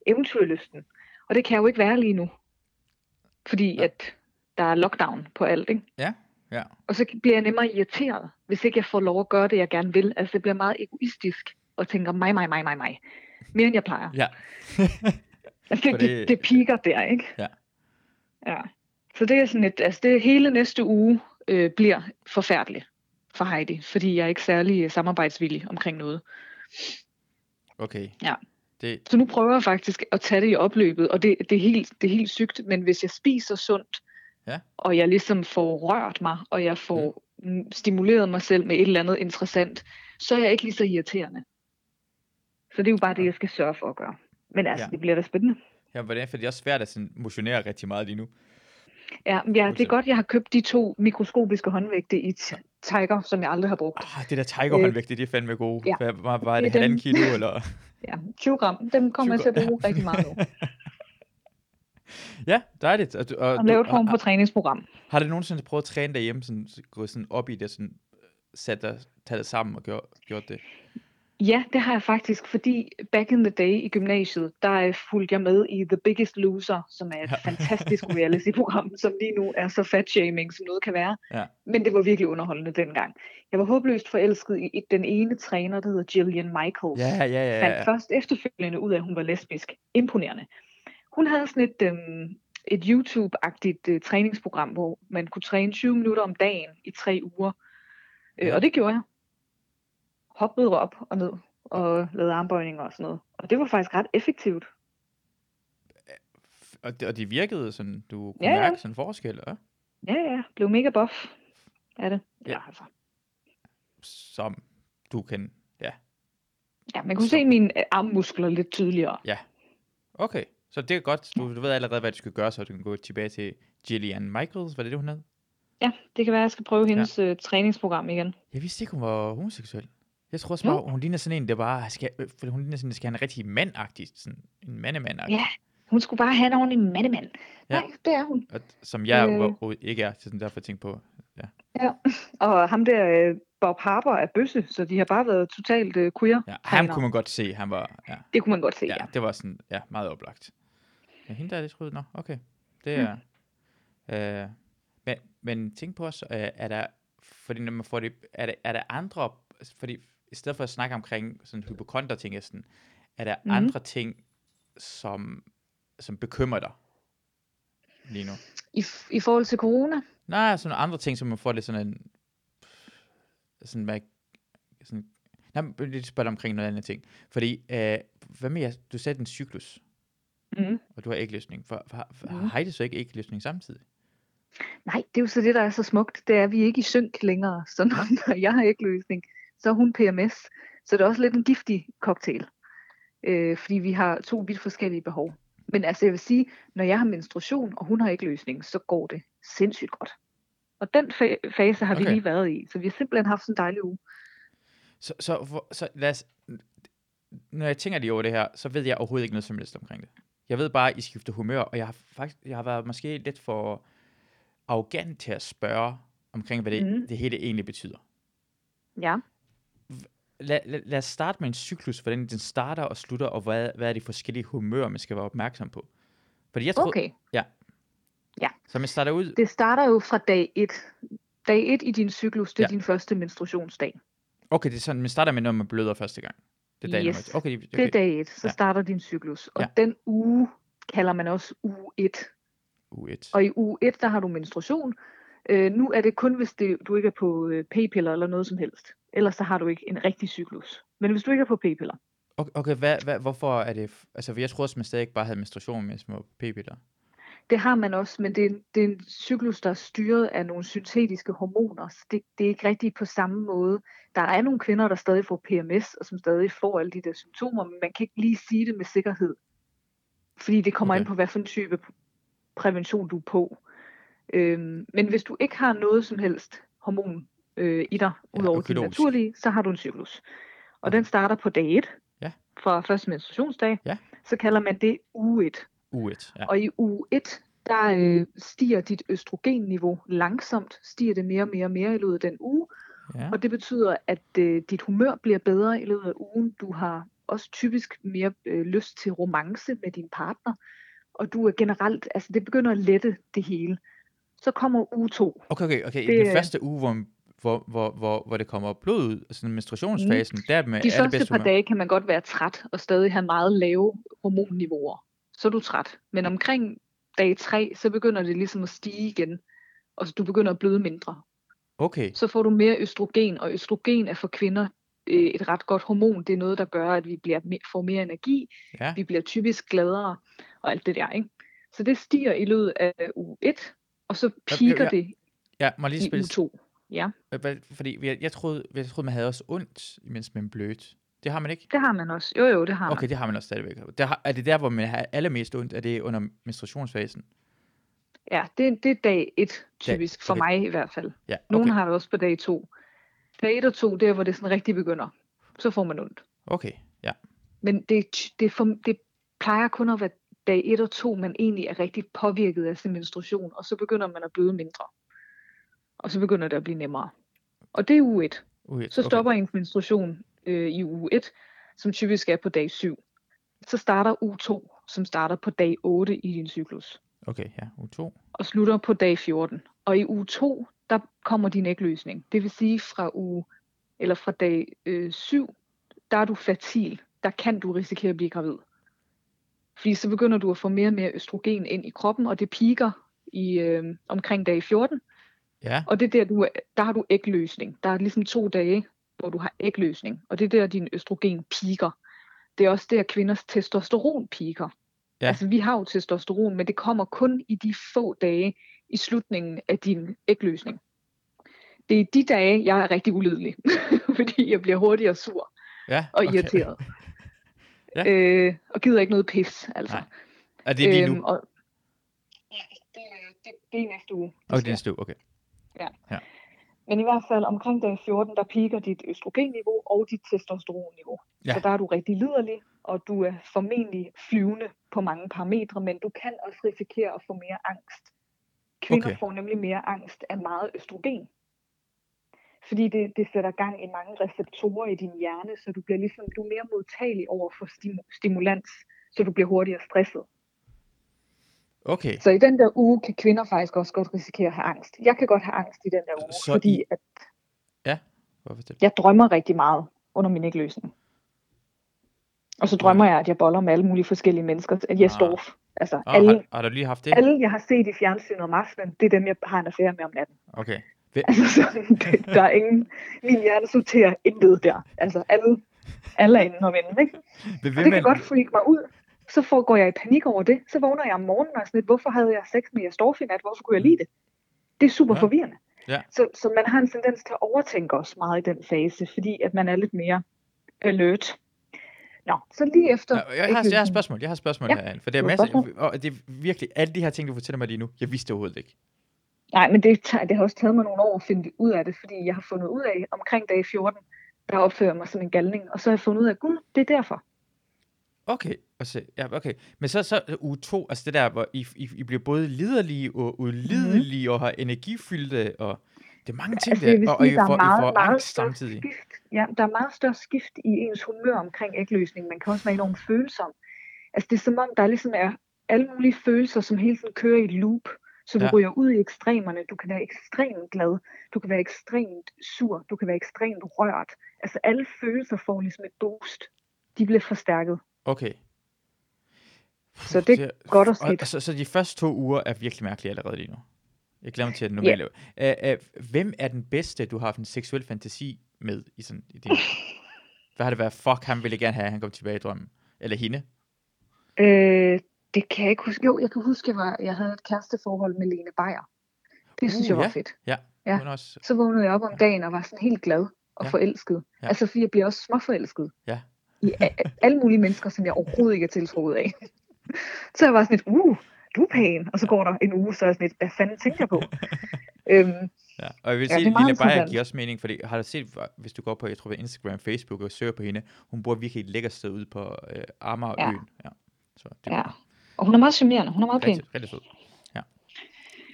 eventyrlysten. Og det kan jeg jo ikke være lige nu. Fordi Ja. at der er lockdown på alt, ikke? Ja, ja. Og så bliver jeg nemmere irriteret, hvis ikke jeg får lov at gøre det, jeg gerne vil. Altså det bliver meget egoistisk, og tænker mig, mig, mig, mig, mig. Mere end jeg plejer. Ja. Altså det, For det, det- det piker der, ikke? Ja. Ja. Så det er sådan et, altså det hele næste uge øh, bliver forfærdeligt. for Heidi, fordi jeg er ikke særlig øh, samarbejdsvillig omkring noget. Okay. Ja. Det, Så nu prøver jeg faktisk at tage det i opløbet, og det, det, er, helt, det er helt sygt, men hvis jeg spiser sundt, Ja. og jeg ligesom får rørt mig, og jeg får mm. stimuleret mig selv med et eller andet interessant, så er jeg ikke lige så irriterende. Så det er jo bare det, jeg skal sørge for at gøre. Men altså, Ja. det bliver da spændende. ja, hvordan, for det er også svært at sådan motionere rigtig meget lige nu. Ja, ja, det er godt, jeg har købt de to mikroskopiske håndvægte i Tiger, som jeg aldrig har brugt. Ah, det der tigerhåndvægte, de er fandme gode. ja. Hvad, var, var Det halvanden kilo, eller? Ja, 20 gram, dem kommer jeg til at 20 bruge rigtig meget nu. Ja, dejligt. Og, og, Og lave et form for træningsprogram. har du nogensinde prøvet at træne derhjemme, sådan, gå sådan op i det, sådan, sat dig, tage det sammen og gjort, gjort det? Ja, det har jeg faktisk, fordi back in the day i gymnasiet, der øh, fulgte jeg med i The Biggest Loser, som er et Ja. fantastisk reality-program, som lige nu er så fat-shaming, som noget kan være. Ja. Men det var virkelig underholdende dengang. Jeg var håbløst forelsket i den ene træner, der hedder Gillian Michaels. Ja, ja, ja. fandt ja. først efterfølgende ud af, at hun var lesbisk. Imponerende. Hun havde sådan et, øhm, et YouTube-agtigt øh, træningsprogram, hvor man kunne træne 20 minutter om dagen i tre uger. Øh, og det gjorde jeg. Hoppede op og ned og lavede armbøjninger og sådan noget. Og det var faktisk ret effektivt. Og, det, og det virkede sådan, du kunne Ja, ja. mærke sådan en forskel, ja? Ja, ja, blev mega buff af det. Ja. Ja, altså. som du kan, ja. ja man kunne Så- se mine øh, armmuskler lidt tydeligere. Okay, så det er godt. Du, du ved allerede, hvad du skal gøre, så du kan gå tilbage til Gillian Michaels, var det det, hun hed? Ja, det kan være, at jeg skal prøve hendes øh, træningsprogram igen. Jeg vidste ikke, hun var homoseksuel. Jeg tror også bare, hun ligner sådan en, der bare skal, øh, for hun ligner sådan, der skal have en rigtig mandagtig, sådan en mandemand Ja, hun skulle bare have en ordentlig mandemand. Ja. Nej, det er hun. og, som jeg Øh. ikke er, så sådan derfor tænkte på, Ja, og ham der, øh, Bob Harper, er bøsse, så de har bare været totalt øh, queer. ja, ham kunne man godt se, han var, ja, Det kunne man godt se, ja, ja. det var sådan, ja, meget oplagt. Ja, hende der er lidt troet, nå, okay, det Mm. er, øh, men, men tænk på os, øh, er der, fordi når man får det, er der, er der andre, fordi i stedet for at snakke omkring sådan hypokonter ting, er sådan, er der Mhm. andre ting, som, som bekymrer dig lige nu? I, I forhold til corona, Nej, sådan andre ting, som man får det sådan en... Sådan med... Sådan, nej, men lidt spørge dig omkring noget andet ting. Fordi, øh, hvad med jer? Du sagde en cyklus, mm. og du har ægløsning. For, for, for Mhm. har I det så ikke ægløsning samtidig? nej, det er jo så det, der er så smukt, det er, at vi er ikke i synk længere. Så når, når jeg har ikke løsning, så er hun PMS. Så det er også lidt en giftig cocktail. Øh, fordi vi har to vidt forskellige behov. Men altså, jeg vil sige, når jeg har menstruation, og hun har ikke løsning, så går det sindssygt godt. Og den fa- fase har okay. vi lige været i. Så vi har simpelthen haft sådan en dejlig uge. Så, så, for, så lad os... Når jeg tænker lige over det her, så ved jeg overhovedet ikke noget som helst omkring det. Jeg ved bare, at I skifter humør, og jeg har faktisk jeg har været måske lidt for arrogant til at spørge omkring, hvad det, mm. det hele egentlig betyder. Ja. Lad, lad, lad os starte med en cyklus, hvordan den starter og slutter, og hvad, hvad er de forskellige humører, man skal være opmærksom på. Fordi jeg tror, Okay. så man starter ud, Det starter jo fra dag 1. Dag 1 i din cyklus, det er Ja. din første menstruationsdag. okay, det er sådan, man starter med, når man bløder første gang. Det er dag Yes. Okay, okay. Det er dag 1, så Ja. starter din cyklus. Og Ja. den uge kalder man også uge 1. Uge 1. Og i uge 1, der har du menstruation. Øh, nu er det kun, hvis det, du ikke er på øh, p-piller eller noget som helst. Ellers så har du ikke en rigtig cyklus. Men hvis du ikke er på p-piller, Okay, okay hvad, hvad, hvorfor er det... Altså, jeg tror også, man stadig ikke bare havde menstruation med små p-piller. det har man også, men det er, en- det er en cyklus, der er styret af nogle syntetiske hormoner. Så det, det er ikke rigtig på samme måde. Der er nogle kvinder, der stadig får PMS, og som stadig får alle de der symptomer, men man kan ikke lige sige det med sikkerhed. Fordi det kommer okay. ind på, hvad for en type prævention du er på. Øhm, men hvis du ikke har noget som helst hormon øh, i dig, Ja, udover de økologisk. naturlige, så har du en cyklus. Og Okay. den starter på dag 1, Ja. fra første menstruationsdag. Ja. Så kalder man det uge 1. Uge 1, ja. Og i uge 1, der øh, stiger dit østrogenniveau langsomt, stiger det mere og mere og mere i løbet af den uge. ja. Og det betyder, at øh, dit humør bliver bedre i løbet af ugen. Du har også typisk mere øh, lyst til romance med din partner. Og du er generelt, altså det begynder at lette det hele. Så kommer uge 2. Okay, okay, okay. Det Den første uge, hvor, hvor, hvor, hvor, hvor det kommer blod ud, altså menstruationsfasen, mm. der er med De første par humør. dage kan man godt være træt og stadig have meget lave hormonniveauer. Så er du træt. Men omkring dag 3, så begynder det ligesom at stige igen. Og så du begynder at bløde mindre. Okay. så får du mere østrogen, og østrogen er for kvinder øh, et ret godt hormon. Det er noget, der gør, at vi bliver, får mere energi, Ja. vi bliver typisk gladere, og alt det der, ikke? Så det stiger i løbet af uge 1, og så piker ja. det Ja, må lige i spille... uge 2. Ja, Fordi jeg, jeg, troede, jeg troede, man havde også ondt, imens man blødt. Det har man ikke? det har man også. Jo, jo, det har Okay, man. det har man også stadigvæk. Der har, er det der, hvor man har allermest ondt? Er det under menstruationsfasen? Ja, det, det er dag 1 typisk, for okay. mig i hvert fald. Ja, Nogle okay. har det også på dag 2. Dag 1 og 2, det er, hvor det sådan rigtig begynder. Så får man ondt. Okay, ja. Men det, det, for, det plejer kun at være dag 1 og 2, man egentlig er rigtig påvirket af sin menstruation, og så begynder man at bløde mindre. Og så begynder det at blive nemmere. Og det er uge 1. Ui, Så stopper ens menstruation øh, i uge 1, som typisk er på dag 7. Så starter uge 2, som starter på dag 8 i din cyklus, Okay, ja, uge 2. og slutter på dag 14. Og i uge 2, der kommer din ægløsning. Det vil sige fra uge, eller fra dag øh, 7, der er du fertil. Der kan du risikere at blive gravid. Fordi så begynder du at få mere og mere østrogen ind i kroppen, og det piker i øh, omkring dag 14. Ja, Og det er der, du, er- der har du ægløsning. Der er ligesom to dage, hvor du har ægløsning. Og det er der, din østrogen piker. Det er også der, kvinders testosteron piker. Ja. Altså, vi har jo testosteron, men det kommer kun i de få dage i slutningen af din ægløsning. Det er de dage, jeg er rigtig ulidelig, fordi jeg bliver hurtigere sur ja. og irriteret. Ja. øh, og gider ikke noget pis, altså. Nej. Er det lige nu? Øhm, og... Ja, det, det, det er næste uge. Okay, det er næste uge, okay. Men i hvert fald omkring dag 14, der piker dit østrogenniveau og dit testosteronniveau. Ja. Så der er du rigtig liderlig, og du er formentlig flyvende på mange parametre, men du kan også risikere at få mere angst. Kvinder okay. får nemlig mere angst af meget østrogen. Fordi det, det sætter gang i mange receptorer i din hjerne, så du bliver ligesom, du er mere modtagelig over for stimu- stimulans, så du bliver hurtigere stresset. Okay, Så i den der uge kan kvinder faktisk også godt risikere at have angst. Jeg kan godt have angst i den der uge, Så fordi I- at hvorfor det? jeg drømmer rigtig meget under min ægløsning. Og så drømmer jeg, at jeg boller med alle mulige forskellige mennesker. At jeg Ah. står. Altså, Oh, alle, har, har du lige haft det? alle, jeg har set i fjernsynet om aftenen, det er dem, jeg har en affære med om natten. Okay. Hvem, Altså, så, det, der er ingen... Min hjerne sorterer intet der. Altså, alle, alle er inde og vende, ikke? vil, Og det kan godt freak mig ud. Så får, går jeg i panik over det. Så vågner jeg om morgenen og sådan lidt, hvorfor havde jeg sex med Jastorf i nat? Hvorfor kunne jeg lide det? Det er super Ja. forvirrende. Ja. Så, så man har en tendens til at overtænke også meget i den fase, fordi at man er lidt mere alert. Nå, så lige efter... Nå, jeg, har, jeg har et spørgsmål, jeg har et spørgsmål Ja, herinde, for det er du har masse, spørgsmål. og det er virkelig, alle de her ting, du fortæller mig lige nu, jeg vidste overhovedet ikke. Nej, men det, det har også taget mig nogle år at finde ud af det, fordi jeg har fundet ud af, omkring dag 14, der opfører jeg mig som en galning, og så har jeg fundet ud af, gud, det er derfor. Okay, og så, ja, okay. Men så, så øh, uge to, altså det der, hvor I, I, I bliver både liderlige og ulidelige mm-hmm. og har energifyldte, og det er mange ting Altså, der, og, og I får, meget, I får meget angst samtidig. skift. Ja, der er meget større skift i ens humør omkring ægløsning. Man kan også være enormt følsom. Altså, det er som om, der ligesom er alle mulige følelser, som hele tiden kører i et loop. Så du Ja. ryger ud i ekstremerne. Du kan være ekstremt glad. Du kan være ekstremt sur. Du kan være ekstremt rørt. Altså, alle følelser får ligesom et boost. De bliver forstærket. Okay. Så det er godt og skidt. Og, så, de første to uger er virkelig mærkelige allerede lige nu. Jeg glæder mig til at det normale. Yeah. Uh, uh, hvem er den bedste, du har haft en seksuel fantasi med i, sådan, i din... Hvad har det været? Fuck, han ville gerne have, at han kom tilbage i drømmen. Eller hende. Øh, det kan jeg ikke huske. Jo, jeg kan huske, at jeg, var, jeg havde et kæresteforhold med Lene Beyer. Det synes Uh, jeg var ja. fedt. Ja. Ja. Også, Så vågnede jeg op om dagen og var sådan helt glad og Ja. forelsket. Ja. Altså fordi jeg bliver også småforelsket. Ja. I a- alle mulige mennesker, som jeg overhovedet ikke er tiltrukket af. så jeg var sådan lidt, uh, du er pæn. Og så går der en uge, så er jeg sådan lidt, hvad fanden tænkte jeg på? øhm, Ja, og jeg vil Ja, sige, meget Lille Beyer giver også mening, fordi har du set, hvis du går på, jeg tror, Instagram, Facebook og søger på hende, hun bor virkelig et lækkert sted ude på øh, Amagerøen. Ja. ja. Så det ja. Og hun er meget charmerende. Hun er meget pæn. rigtig, rigtig sød. Ja.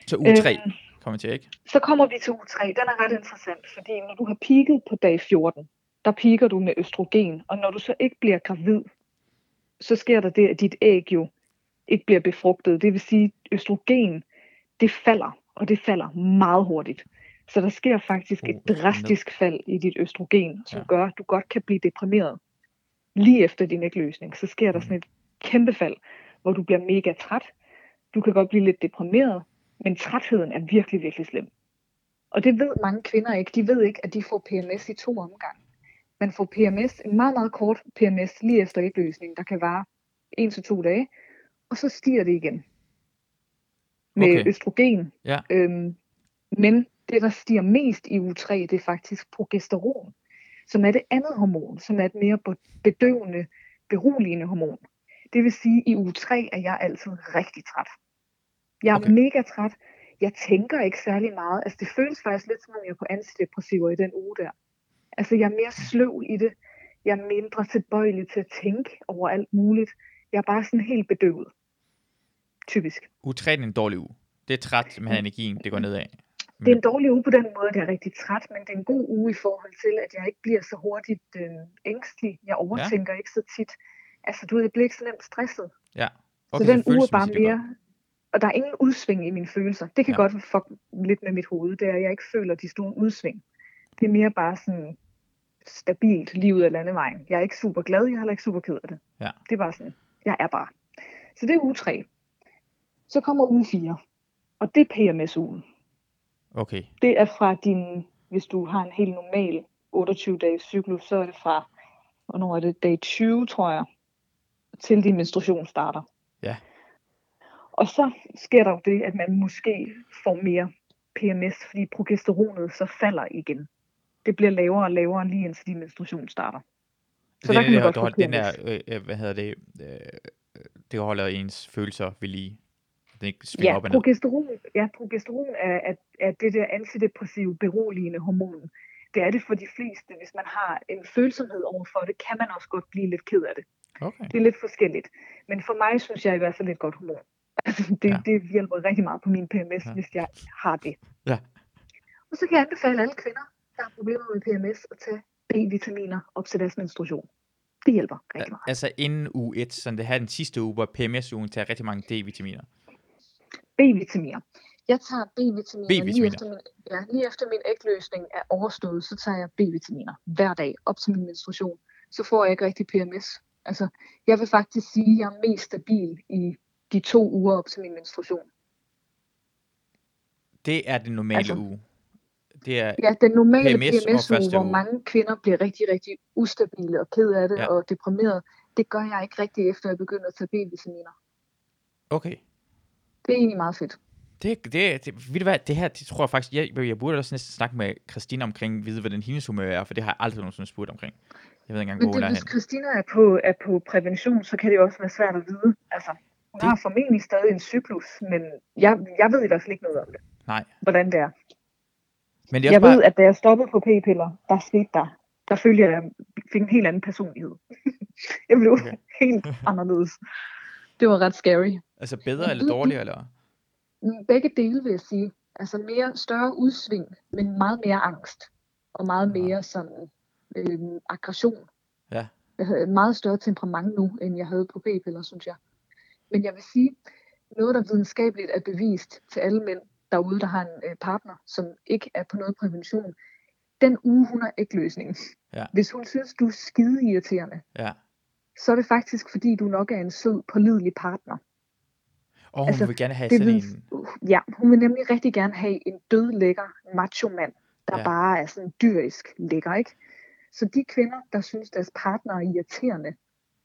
Så uge 3 Øhm, kommer til, ikke? så kommer vi til uge 3. Den er ret interessant, fordi når du har peaked på dag 14, der piker du med østrogen, og når du så ikke bliver gravid, så sker der det, at dit æg jo ikke bliver befrugtet. Det vil sige, at østrogen, det falder, og det falder meget hurtigt. Så der sker faktisk Uh, et drastisk fald i dit østrogen, som Ja. gør, at du godt kan blive deprimeret. Lige efter din ægløsning, så sker der Mhm. sådan et kæmpe fald, hvor du bliver mega træt. Du kan godt blive lidt deprimeret, men trætheden er virkelig, virkelig slem. Og det ved mange kvinder ikke. De ved ikke, at de får PMS i to omgange. Man får PMS, en meget, meget kort PMS, lige efter ægløsning, der kan vare en til to dage, og så stiger det igen med Okay. østrogen. Ja. Øhm, men det, der stiger mest i uge 3, det er faktisk progesteron, som er det andet hormon, som er et mere be- bedøvende, beroligende hormon. Det vil sige, at i uge 3 er jeg altid rigtig træt. Jeg er Okay. mega træt. Jeg tænker ikke særlig meget. Altså, det føles faktisk lidt som om, jeg er på antidepressiver i den uge der. Altså, jeg er mere sløv i det. Jeg er mindre tilbøjelig til at tænke over alt muligt. Jeg er bare sådan helt bedøvet. Typisk. Uge 3 er en dårlig uge. Det er træt med energien, det går nedad. Det er en dårlig uge på den måde, at jeg er rigtig træt, men det er en god uge i forhold til, at jeg ikke bliver så hurtigt øh, ængstelig. Jeg overtænker ja. ikke så tit. Altså, du ved, jeg bliver ikke så nemt stresset. Ja. Okay, så den uge bare er mere... Og der er ingen udsving i mine følelser. Det kan Ja. godt fuck lidt med mit hoved. Det er, at jeg ikke føler de store udsving. Det er mere bare sådan stabilt lige ud af landevejen. Jeg er ikke super glad, jeg er heller ikke super ked af det. Ja. Det er bare sådan, jeg er bare. Så det er uge 3. Så kommer uge 4. Og det er PMS-ugen. Okay. Det er fra din, hvis du har en helt normal 28-dages cyklus, så er det fra, hvornår er det, dag 20, tror jeg, til din menstruation starter. Ja. Og så sker der jo det, at man måske får mere PMS, fordi progesteronet så falder igen. Det bliver lavere og lavere lige indtil din menstruation starter. Så det, der er kan man det, godt den der, øh, øh, hvad hedder det, øh, det holder ens følelser ved lige. Den ikke Ja, op progesteron, ja, progesteron er, er, er det der antidepressive, beroligende hormon. Det er det for de fleste. Hvis man har en følsomhed overfor det, kan man også godt blive lidt ked af det. Okay. Det er lidt forskelligt. Men for mig synes jeg i hvert fald det et godt hormon. Altså, det, Ja. det hjælper rigtig meget på min PMS, Ja. hvis jeg har det. Ja. Og så kan jeg anbefale alle kvinder, der har problemer med PMS, at tage B-vitaminer op til deres menstruation. Det hjælper rigtig meget. Altså inden uge 1, sådan det her den sidste uge, hvor PMS-ugen tager rigtig mange D-vitaminer. B-vitaminer. Jeg tager B-vitaminer, lige, B-vitaminer. efter min, ja, lige efter min ægløsning er overstået, så tager jeg B-vitaminer hver dag op til min menstruation. Så får jeg ikke rigtig PMS. Altså, jeg vil faktisk sige, at jeg er mest stabil i de to uger op til min menstruation. Det er den normale Altså- uge. Det er, Ja, den normale PMS-uge, hvor uge. mange kvinder bliver rigtig, rigtig ustabile og ked af det Ja. og deprimeret, det gør jeg ikke rigtig efter, jeg begynder at tage B-vitaminer. okay. Det er egentlig meget fedt. Det, det, det, ved du hvad, det her, det tror jeg faktisk, jeg, jeg burde også næsten snakke med Christina omkring, vide, hvordan hendes humør er, for det har jeg aldrig nogensinde spurgt omkring. Jeg ved ikke engang, Men hvor hun det, er hvis. Christina er på, er på prævention, så kan det jo også være svært at vide. Altså, hun Det- har formentlig stadig en cyklus, men jeg, jeg ved i hvert fald ikke noget om det. Nej. Hvordan det er. Men det er Jeg også ved, bare, at da jeg stoppede på p-piller, der skete der. Der følte jeg, at jeg fik en helt anden personlighed. jeg blev Okay. helt anderledes. Det var ret scary. altså bedre eller dårligere, eller? Mm, Begge dele vil jeg sige. Altså mere større udsving, men meget mere angst. Og meget mere sådan øh, aggression. Ja. Jeg havde et meget større temperament nu, end jeg havde på p-piller, synes jeg. Men jeg vil sige, noget der videnskabeligt er bevist til alle mænd derude, der har en øh, partner, som ikke er på noget prævention. Den uge, hun har ægløsning. Ja. Hvis hun synes, du er skide irriterende, Ja. så er det faktisk, fordi du nok er en sød, pålidelig partner. Og hun Altså, vil gerne have sådan vil, en... ja, hun vil nemlig rigtig gerne have en død lækker macho mand, der ja. bare er sådan dyrisk lækker, ikke? Så de kvinder, der synes, deres partner er irriterende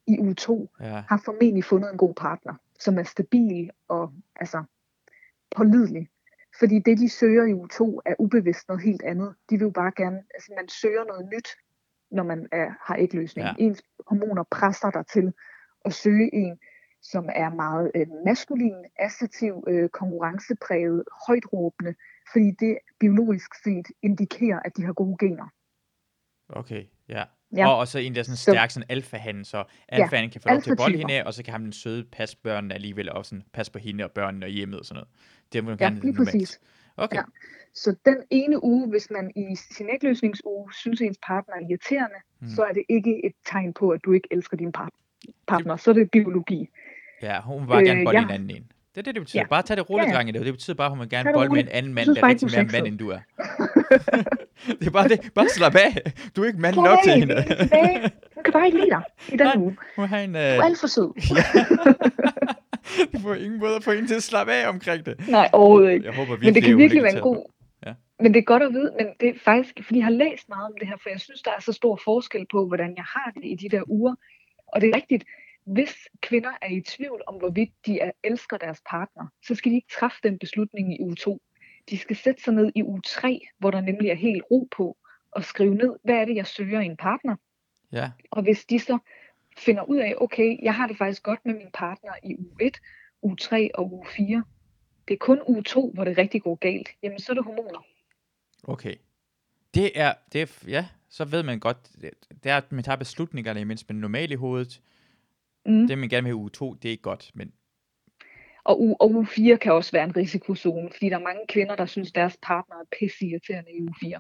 i uge 2, Ja. har formentlig fundet en god partner, som er stabil og altså pålidelig. Fordi det, de søger i uge 2, er ubevidst noget helt andet. De vil jo bare gerne, altså man søger noget nyt, når man er, har ægløsning. Ja. Ja. Ens hormoner presser dig til at søge en, som er meget øh, maskulin, assertiv, øh, konkurrencepræget, højt råbende, fordi det biologisk set indikerer, at de har gode gener. Okay, ja. Ja. Og, og så en, der er sådan Så- stærk, sådan alfa-han, så alfa-han kan få lov til at bolde hende og så kan ham den søde passe børnene alligevel, og sådan passe på hende og børnene og hjemmet og sådan noget. Det må man Ja, gerne lige normalt. præcis. Okay, Ja. Så den ene uge, hvis man i sin ægløsningsuge synes, ens partner er irriterende, Mm. så er det ikke et tegn på, at du ikke elsker din part- partner. Så er det biologi. ja, hun vil bare gerne Øh, bolde ja. en anden en. Det er det, det betyder. Ja. Bare tag det roligt, Ja, ja. drenge. Det, det betyder bare, at vil gerne bolde med en anden mand, der er rigtig er mere mand, end du er. det er bare det. Bare slap af. Du er ikke mand nok til hende. Hun kan bare ikke lide dig i den Nej. uge. Hun har en... Du er Øh... alt for sød. du får ingen måde at få hende til at slappe af omkring det. Nej, overhovedet ikke. Jeg håber virkelig, Men det kan virkelig være en god... Ja. men det er godt at vide, men det er faktisk, fordi jeg har læst meget om det her, for jeg synes, der er så stor forskel på, hvordan jeg har det i de der uger. Og det er rigtigt, hvis kvinder er i tvivl om, hvorvidt de er, elsker deres partner, så skal de ikke træffe den beslutning i uge 2. De skal sætte sig ned i uge 3, hvor der nemlig er helt ro på, og skrive ned, hvad er det, jeg søger i en partner. Ja, Og hvis de så finder ud af, okay, jeg har det faktisk godt med min partner i uge 1, uge 3 og uge 4. Det er kun uge 2, hvor det rigtig går galt. Jamen, så er det hormoner. okay. Det er, det er, ja, så ved man godt, det, er, at man tager beslutningerne, mens man er normal i hovedet. Mm. Det, man gerne vil have uge 2, det er ikke godt, men Og, uge, og uge 4 kan også være en risikozone, fordi der er mange kvinder, der synes, deres partner er pissirriterende i uge 4.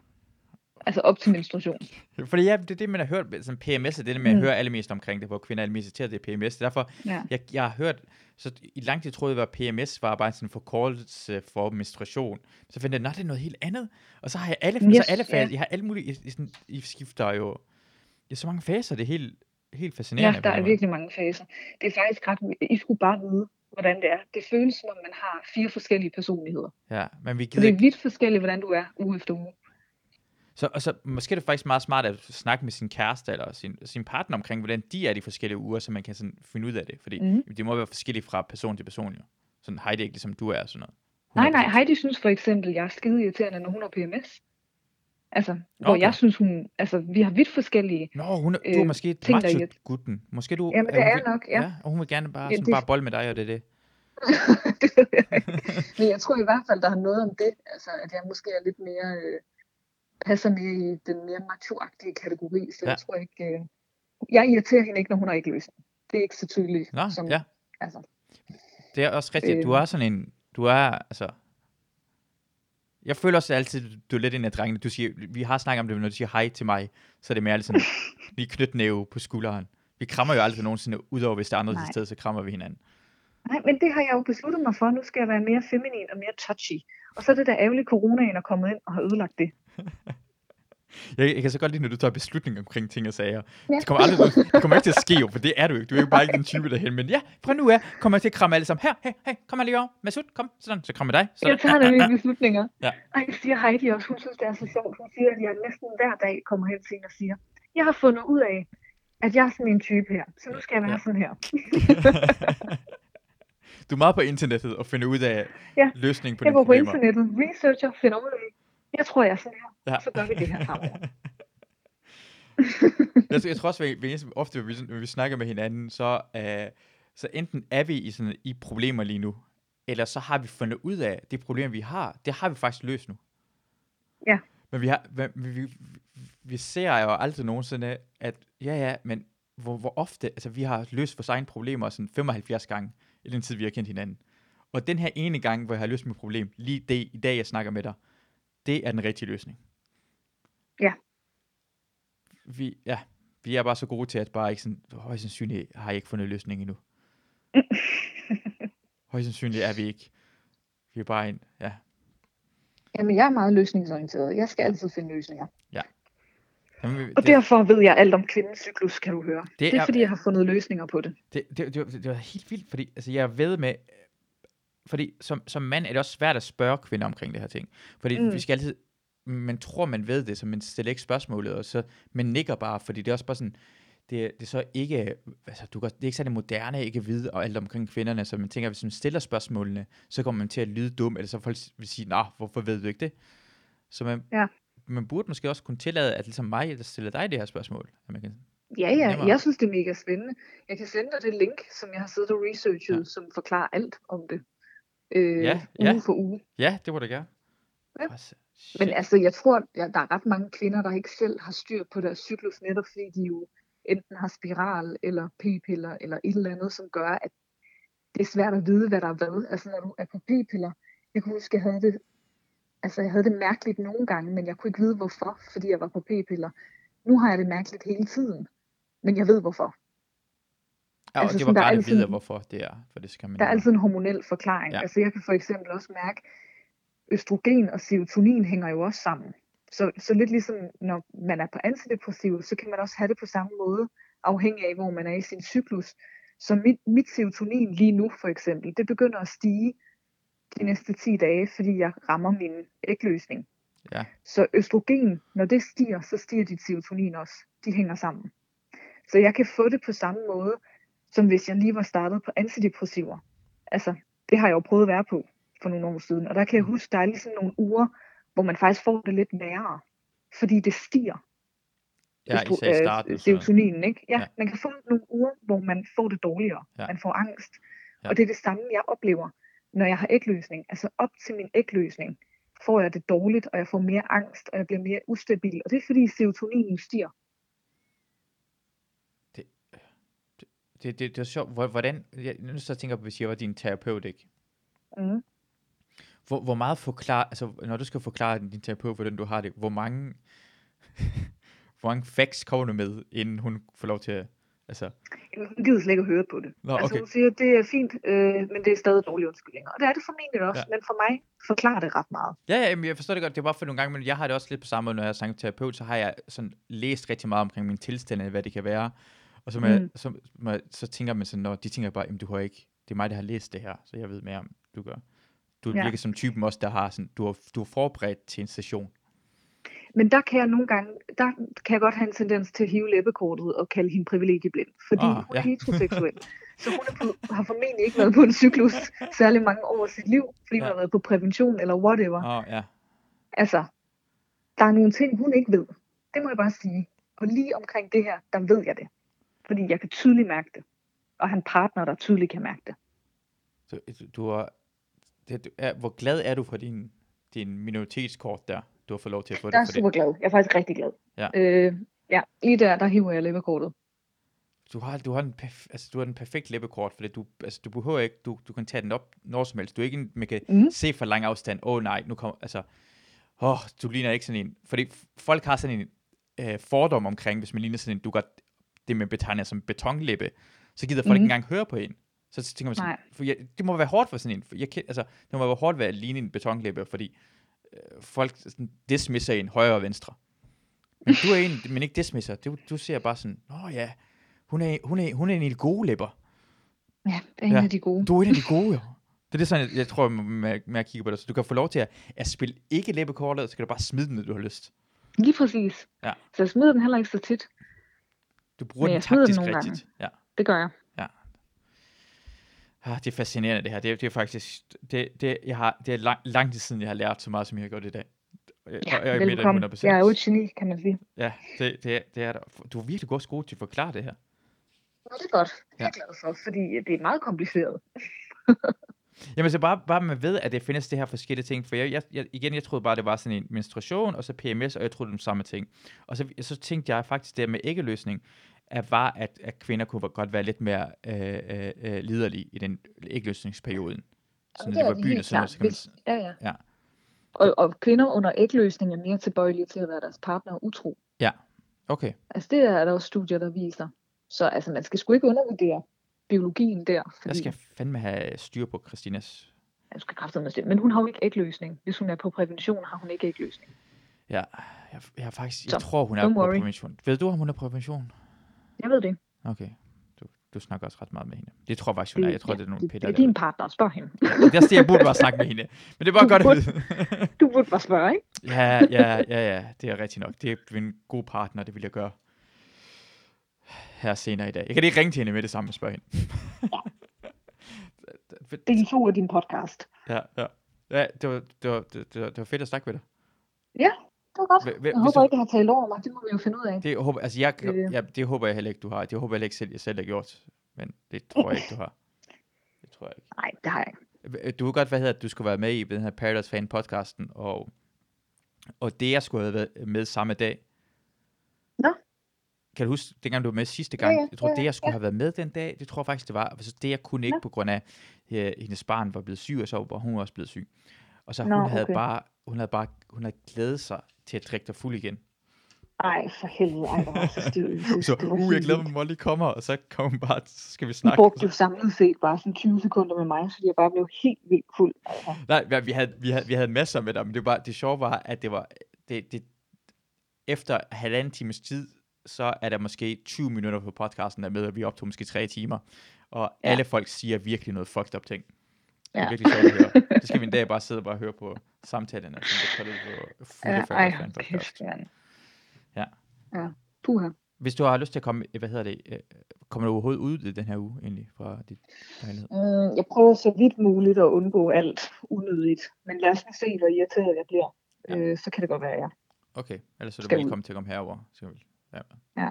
Altså op til menstruation. Fordi ja, det er det, man har hørt, som PMS er det, man Mm. hører allermest omkring det, hvor kvinder er allermest irriteret, det er PMS. Derfor, Ja. jeg, jeg har hørt, så i lang tid troede jeg, at PMS var bare sådan en forkortelse for menstruation. Så fandt jeg, at det er noget helt andet. Og så har jeg alle, Yes, så alle faser, jeg har alle mulige, i, i, I skifter jo, det er så mange faser, det er helt, helt Ja, fascinerende. på der er virkelig mange faser. Det er faktisk ret... I skulle bare vide, hvordan det er. Det føles som om, man har fire forskellige personligheder. Ja, men vi Så gider det er vidt forskelligt, hvordan du er uge efter uge. så, og så måske er det faktisk meget smart at snakke med sin kæreste eller sin, sin partner omkring, hvordan de er de forskellige uger, så man kan sådan finde ud af det. Fordi Mhm. det må være forskelligt fra person til person, jo. Sådan Heidi ikke ligesom du er, og sådan noget. Nej, nej, 100%. Heidi synes for eksempel, jeg er skide irriterende, når hun har PMS. Altså, hvor Okay. jeg synes, hun... Altså, vi har vidt forskellige... Nå, hun er, du er øh, måske ting, der er macho-gutten. Måske du... Jamen, det er vil- jeg nok, ja. ja. og hun vil gerne bare, Ja, sådan det- bare bold med dig, og det er det. det ved jeg ikke. Men jeg tror i hvert fald, der er noget om det. Altså, at jeg måske er lidt mere... Øh, passer mere i den mere macho-agtige kategori. Så Ja. jeg tror ikke... Øh, jeg irriterer hende ikke, når hun har ikke løsning. Det er ikke så tydeligt. Nå, som, ja. Altså, Det er også rigtigt. Du Øh. er sådan en... Du er, altså... Jeg føler også altid, du er lidt en af drengene. Du siger, vi har snakket om det, når du siger hej til mig, så er det mere lidt sådan, lige knytnæve på skulderen. Vi krammer jo aldrig nogensinde, udover hvis der er andre til stede, så krammer vi hinanden. nej, men det har jeg jo besluttet mig for. Nu skal jeg være mere feminin og mere touchy. Og så er det der ærgerlige coronaen er kommet ind og har ødelagt det. Jeg, jeg kan så godt lide, når du tager beslutninger omkring ting og sager. Ja. Det kommer, aldrig, det kommer ikke til at ske, for det er du ikke. Du er jo bare ikke den type derhen. Men ja, fra nu af kommer jeg til at kramme alle sammen. Her, hey, hey, kom her lige over. Masud, kom. Sådan, så krammer jeg dig. Sådan. Jeg tager nemlig beslutninger. Ja. Ej, det siger Heidi også. Hun synes, det er så sjovt. Hun siger, at jeg næsten hver dag kommer hen til hende og siger, jeg har fundet ud af, at jeg er sådan en type her. Så nu skal jeg være Ja. ja. sådan her. du er meget på internettet og finder ud af Ja. løsningen på Jeg dine går på problemer. internettet, researcher, finder ud af, jeg tror, jeg er sådan her. Ja. Så gør vi det her fremover. jeg, jeg tror også, at vi, ofte, når vi, når vi snakker med hinanden, så, uh, så enten er vi i, sådan, i problemer lige nu, eller så har vi fundet ud af, det problem, vi har, det har vi faktisk løst nu. Ja. Men vi, har, vi, vi, vi, ser jo aldrig nogensinde, at ja, ja, men hvor, hvor ofte, altså vi har løst vores egne problemer sådan 75 gange i den tid, vi har kendt hinanden. Og den her ene gang, hvor jeg har løst mit problem, lige det, i dag, jeg snakker med dig, det er den rigtige løsning. Ja. Vi, ja, vi er bare så gode til, at bare ikke sådan, højst sandsynligt har jeg ikke fundet løsning endnu. højst sandsynligt er vi ikke. Vi er bare en, ja. Jamen, jeg er meget løsningsorienteret. Jeg skal altid finde løsninger. Jamen, vi- Og derfor ved jeg alt om kvindens cyklus, kan du høre. Det Det, det er- er, fordi jeg har fundet løsninger på det. Det, det, det, var- det var helt vildt, fordi altså, jeg ved med, fordi som, som mand er det også svært at spørge kvinder omkring det her ting. Fordi. Mm. vi skal altid, man tror, man ved det, så man stiller ikke spørgsmålet, og så man nikker bare, fordi det er også bare sådan, det, det er så ikke, altså du kan, det er ikke særlig moderne ikke at vide og alt omkring kvinderne, så man tænker, hvis man stiller spørgsmålene, så kommer man til at lyde dum, eller så folk vil sige, nå, hvorfor ved du ikke det? Så man, Ja. man burde måske også kunne tillade, at ligesom mig, der stiller dig det her spørgsmål. At man kan, Ja, ja, Nemmere. jeg synes, det er mega spændende. Jeg kan sende dig det link, som jeg har siddet og researchet, Ja. som forklarer alt om det. Øh, Ja, uge ja. for uge. ja, det må du gerne. Ja. Men altså, jeg tror, at der er ret mange kvinder, der ikke selv har styr på deres cyklus, netop fordi de jo enten har spiral eller p-piller eller et eller andet, som gør, at det er svært at vide, hvad der er hvad. Altså, når du er på p-piller, jeg kan huske, jeg havde det, altså, jeg havde det mærkeligt nogle gange, men jeg kunne ikke vide, hvorfor, fordi jeg var på p-piller. Nu har jeg det mærkeligt hele tiden, men jeg ved, hvorfor. Ja, og altså det var sådan, er godt at vide, hvorfor det er, for det skal man Der er altid en hormonel forklaring. Ja. Altså jeg kan for eksempel også mærke, østrogen og serotonin hænger jo også sammen. Så, så lidt ligesom når man er på antidepressiv, så kan man også have det på samme måde, afhængig af hvor man er i sin cyklus. Så mit, mit serotonin lige nu for eksempel, det begynder at stige de næste 10 dage, fordi jeg rammer min ægløsning. Ja. Så østrogen, når det stiger, så stiger dit serotonin også. De hænger sammen. Så jeg kan få det på samme måde, som hvis jeg lige var startet på antidepressiver. Altså, det har jeg jo prøvet at være på for nogle år siden. Og der kan jeg huske, der er lige sådan nogle uger, hvor man faktisk får det lidt værre. Fordi det stiger. Ja, østro- især i øh, starten. så- serotoninen, ikke? Ja, Ja. man kan få nogle uger, hvor man får det dårligere. Ja. Man får angst. Ja. Og det er det samme, jeg oplever, når jeg har ægløsning. Altså op til min ægløsning får jeg det dårligt, og jeg får mere angst, og jeg bliver mere ustabil. Og det er fordi serotoninen stiger. Det, det, det er sjovt. Hvor- Hvordan, jeg, nu så tænker på, hvis jeg var din terapeut, ikke? Mm. Hvor, hvor meget forklare, altså når du skal forklare din terapeut, hvordan du har det, hvor mange, hvor mange facts kommer du med, inden hun får lov til at, altså, Jamen, Hun gider slet ikke at høre på det. Nå, Altså okay. hun siger, det er fint, øh, men det er stadig dårlige undskyldninger. Og det er det formentlig også, Ja. men for mig forklarer det ret meget. Ja, ja, jamen, jeg forstår det godt. Det er bare for nogle gange, men jeg har det også lidt på samme måde, når jeg er terapeut, så har jeg sådan læst rigtig meget omkring min tilstand, hvad det kan være. Og så, må jeg, Mm. så, jeg, så tænker man sådan, når de tænker bare, jamen du har ikke, det er mig, der har læst det her, så jeg ved mere om, du gør. Du ja. Virker som typen også, der har sådan, du har, du har forberedt til en session. Men der kan jeg nogle gange, der kan jeg godt have en tendens til at hive læbekortet og kalde hende privilegieblind. Fordi ah, hun ja. er heteroseksuel. så hun er på, har formentlig ikke været på en cyklus særlig mange år af sit liv, fordi hun Ja. har været på prævention eller whatever. Oh, ja. Altså, der er nogle ting, hun ikke ved. Det må jeg bare sige. Og lige omkring det her, der ved jeg det. Fordi jeg kan tydeligt mærke det. Og han partner, der tydeligt kan mærke det. Så, du har, det, er, hvor glad er du for din, din minoritetskort der, du har fået lov til at få det Jeg er det? super glad. Jeg er faktisk rigtig glad. Ja. Øh, ja, lige der, der hiver jeg læbekortet. Du har, du har, en perf- altså, du har den perfekt læbekort, for det. Du, altså, du behøver ikke, du, du kan tage den op når som helst. Du er ikke en, man kan mm. Se for lang afstand, åh oh, nej, nu kommer, altså, åh, oh, du ligner ikke sådan en, fordi folk har sådan en øh, fordom omkring, hvis man ligner sådan en, du gør det med betegner som betonlæbe, så gider folk mm. Mhm. ikke engang høre på en. Så tænker man sådan, Nej. for jeg, det må være hårdt for sådan en, for jeg, altså, det må være hårdt at være ligne en betonlæbe, fordi øh, folk sådan, dismisser en højre og venstre. Men du er en, men ikke dismisser. Du, du ser bare sådan, åh ja, hun er, hun er, hun er en af de gode læber. Ja, det er en Ja. af de gode. Du er en af de gode, jo. Det er det sådan, jeg, jeg tror, med, med at kigge på det. Så du kan få lov til at, at spille ikke læbekortet, så kan du bare smide den, når du har lyst. Lige præcis. Ja. Så jeg smider den heller ikke så tit. Du bruger Men den taktisk rigtigt. Ja. Det gør jeg. Ah, det er fascinerende det her. Det, er- det er faktisk, det, det, jeg har, det er lang, lang tid siden, jeg har lært så meget, som jeg har gjort i dag. Jeg- Ja, og jeg er med dig velkommen. 100%. Jeg er jo et geni, kan man sige. Ja, det, det, er- det er der. Du er virkelig godt skole til at forklare det her. Nå, det er godt. Det er Ja. jeg glad for, fordi det er meget kompliceret. Jamen så bare, bare man ved, at det findes det her forskellige ting, for jeg, jeg, jeg, igen, jeg troede bare, det var sådan en menstruation, og så PMS, og jeg troede, det var den samme ting. Og så, så tænkte jeg faktisk, det med æggeløsning, at var, at, at kvinder kunne godt være lidt mere øh, øh, øh, liderlige i den ægløsningsperioden. Så det det var byen, helt så, noget, så kan man. Ja, ja. Ja. Og, og kvinder under ægløsning er mere tilbøjelige til at være deres partner utro. okay, Altså det er der også studier, der viser. Så altså, man skal sgu ikke undervurdere biologien der. jeg Fordi skal fandme have styr på Christinas. jeg skal kraftedeme styr. Men hun har jo ikke ægløsning. Hvis hun er på prævention, har hun ikke ægløsning. Ja, jeg, jeg, faktisk, jeg Så, tror, hun er på worry. prævention. Ved du, om hun er på prævention? Jeg ved det. Okay, du, du snakker også ret meget med hende. Det tror jeg faktisk, hun er. Jeg tror, det er nogle Peter, det er din partner. Spørg hende. Ja, det er det, jeg burde bare snakke med hende. Men det er bare Du godt at burde- vide. Du burde bare spørge, ikke? ja, ja, ja, ja, det er rigtigt nok. Det er en god partner, det vil jeg gøre her senere i dag. Jeg kan lige ringe til hende med det samme og spørge hende. Det er to af din podcast. ja, ja. Ja, det var, det, var, det, var, det var fedt at snakke med dig. Det var godt. Hva- Jeg håber du- ikke, jeg har talt over mig. Det må vi jo finde ud af. Det, jeg håber, altså jeg, Øh. ja, det håber jeg heller ikke, du har. Det håber jeg ikke selv, jeg selv har gjort. Men det tror jeg ikke, du har. Det tror jeg ikke. Nej, det har jeg ikke. Du ved godt, hvad hedder det, du skulle være med i den her Paradise Fan podcasten, og, og det jeg skulle have været med samme dag. Nå. Kan du huske, dengang du var med sidste Ja, gang? ja, jeg tror, ja, det jeg skulle ja. have været med den dag, det tror jeg faktisk, det var. Altså, det jeg kunne ikke Nå. på grund af, at hendes barn var blevet syg, og så var hun også blevet syg. Og så Nå, hun havde okay. bare, hun havde bare, hun havde glædet sig til at drikke dig fuld igen. Ej, for helvede. Ej, hvor var så stiv. Så, uh, jeg glæder mig. Molly kommer, og så kommer hun bare, så skal vi snakke. brugte jo samlet set bare sådan 20 sekunder med mig, så jeg bare blev helt vildt fuld. Altså, Nej, vi havde, vi havde, vi havde masser med dig, men det, var, det sjove var, at det var, det, det, efter halvanden times tid, så er der måske 20 minutter på podcasten, der er med, og vi optog måske tre timer. Og. Ja. alle folk siger virkelig noget fucked up ting. Det er Ja. virkelig sjovt at høre. Det skal vi en dag bare sidde og bare høre på samtalerne, som det kaldet på Fulde Ja, ja, ej, kæft, ja. Ja. Puha. Hvis du har lyst til at komme, hvad hedder det, øh, kommer du overhovedet ud i den her uge egentlig fra dit lejlighed? Mm, jeg prøver så vidt muligt at undgå alt unødigt, men lad os se, hvor irriteret jeg bliver. Ja. Øh, så kan det godt være, ja. Okay, ellers er du velkommen til at komme herover. Så Ja. Ja.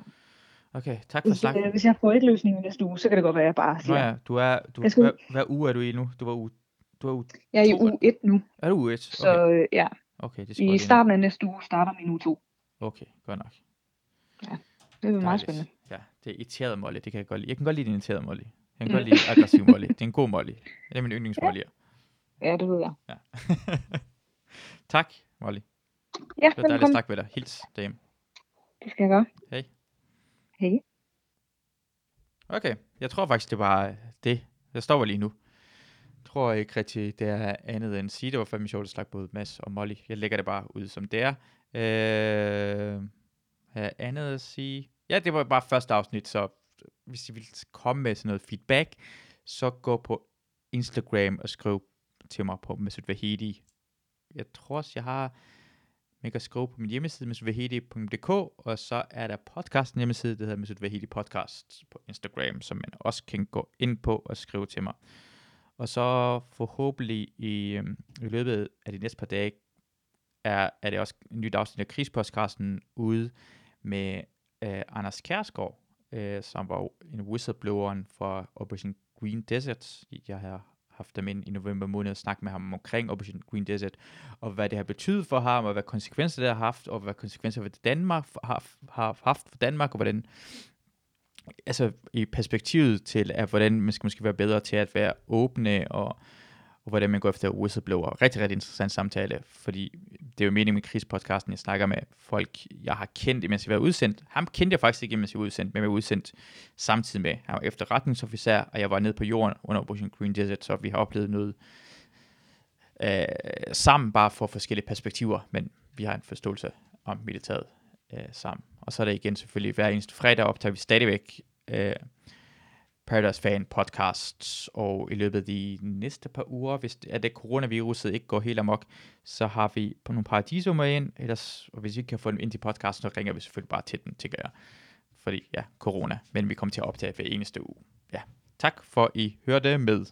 Okay, tak for Hvis, snakken. øh, hvis jeg får ikke løsning i næste uge, så kan det godt være, at jeg bare Nå siger, ja, du er, du, skal hvad, hvad uge er du i nu? Du var uge, du var uge, jeg er i uge 1 nu, er du uge 1? så Okay, øh, ja, okay det skal i starten af næste uge starter min uge 2. ned. Okay, godt nok. Det er meget spændende. Ja, det er irriteret Molly, det kan jeg godt lide. Jeg kan godt lide din irriterede Molly. Jeg kan Mm. godt lide aggressiv Molly. Det er en god Molly. Det er min yndlingsmolly. Ja, det ved jeg. Ja. tak, Molly. Ja, Det var dejligt at snakke med dig. Hils derhjemme. Det skal jeg gøre. Hej. Hey. Okay, jeg tror faktisk, det var det. Jeg står lige nu. Jeg tror ikke rigtig, det er andet end at sige. Det var fandme sjovt at snakke både Mads og Molly. Jeg lægger det bare ud, som det er. Øh, er andet at sige? Ja, det var bare første afsnit, så hvis I vil komme med sådan noget feedback, så gå på Instagram og skriv til mig på Mesut Vahedi. Jeg tror også, jeg har man kan skrive på min hjemmeside, mesutVahedi.dk, og så er der podcasten hjemmeside, der hedder Mesut Podcast på Instagram, som man også kan gå ind på og skrive til mig. Og så forhåbentlig i, øhm, i løbet af de næste par dage, er, er det også en nyt afsnit af Krigspodcasten ude med øh, Anders Kærsgaard, øh, som var en whistlebloweren for Operation Green Desert. Jeg har haft dem ind i november måned og snakket med ham omkring Operation Green Desert, og hvad det har betydet for ham, og hvad konsekvenser det har haft, og hvad konsekvenser det Danmark har, har haft for Danmark, og hvordan altså i perspektivet til, at hvordan man skal måske være bedre til at være åbne, og, og hvordan man går efter whistleblower. Rigtig, rigtig interessant samtale, fordi det er jo meningen med krigspodcasten, jeg snakker med folk, jeg har kendt, mens jeg var udsendt. Ham kendte jeg faktisk ikke, imens jeg var udsendt, men jeg var udsendt samtidig med. Han var efterretningsofficer, og jeg var nede på jorden under Operation Green Desert, så vi har oplevet noget øh, sammen, bare for forskellige perspektiver, men vi har en forståelse om militæret øh, sammen. Og så er det igen selvfølgelig hver eneste fredag optager vi stadigvæk øh, Paradise Fan podcasts, og i løbet af de næste par uger, hvis det, at det coronaviruset ikke går helt amok, så har vi på nogle paradiso med ind, ellers, og hvis vi ikke kan få dem ind i podcasten, så ringer vi selvfølgelig bare til den, tænker jeg. Fordi ja, corona, men vi kommer til at optage hver eneste uge. Ja, tak for I hørte med.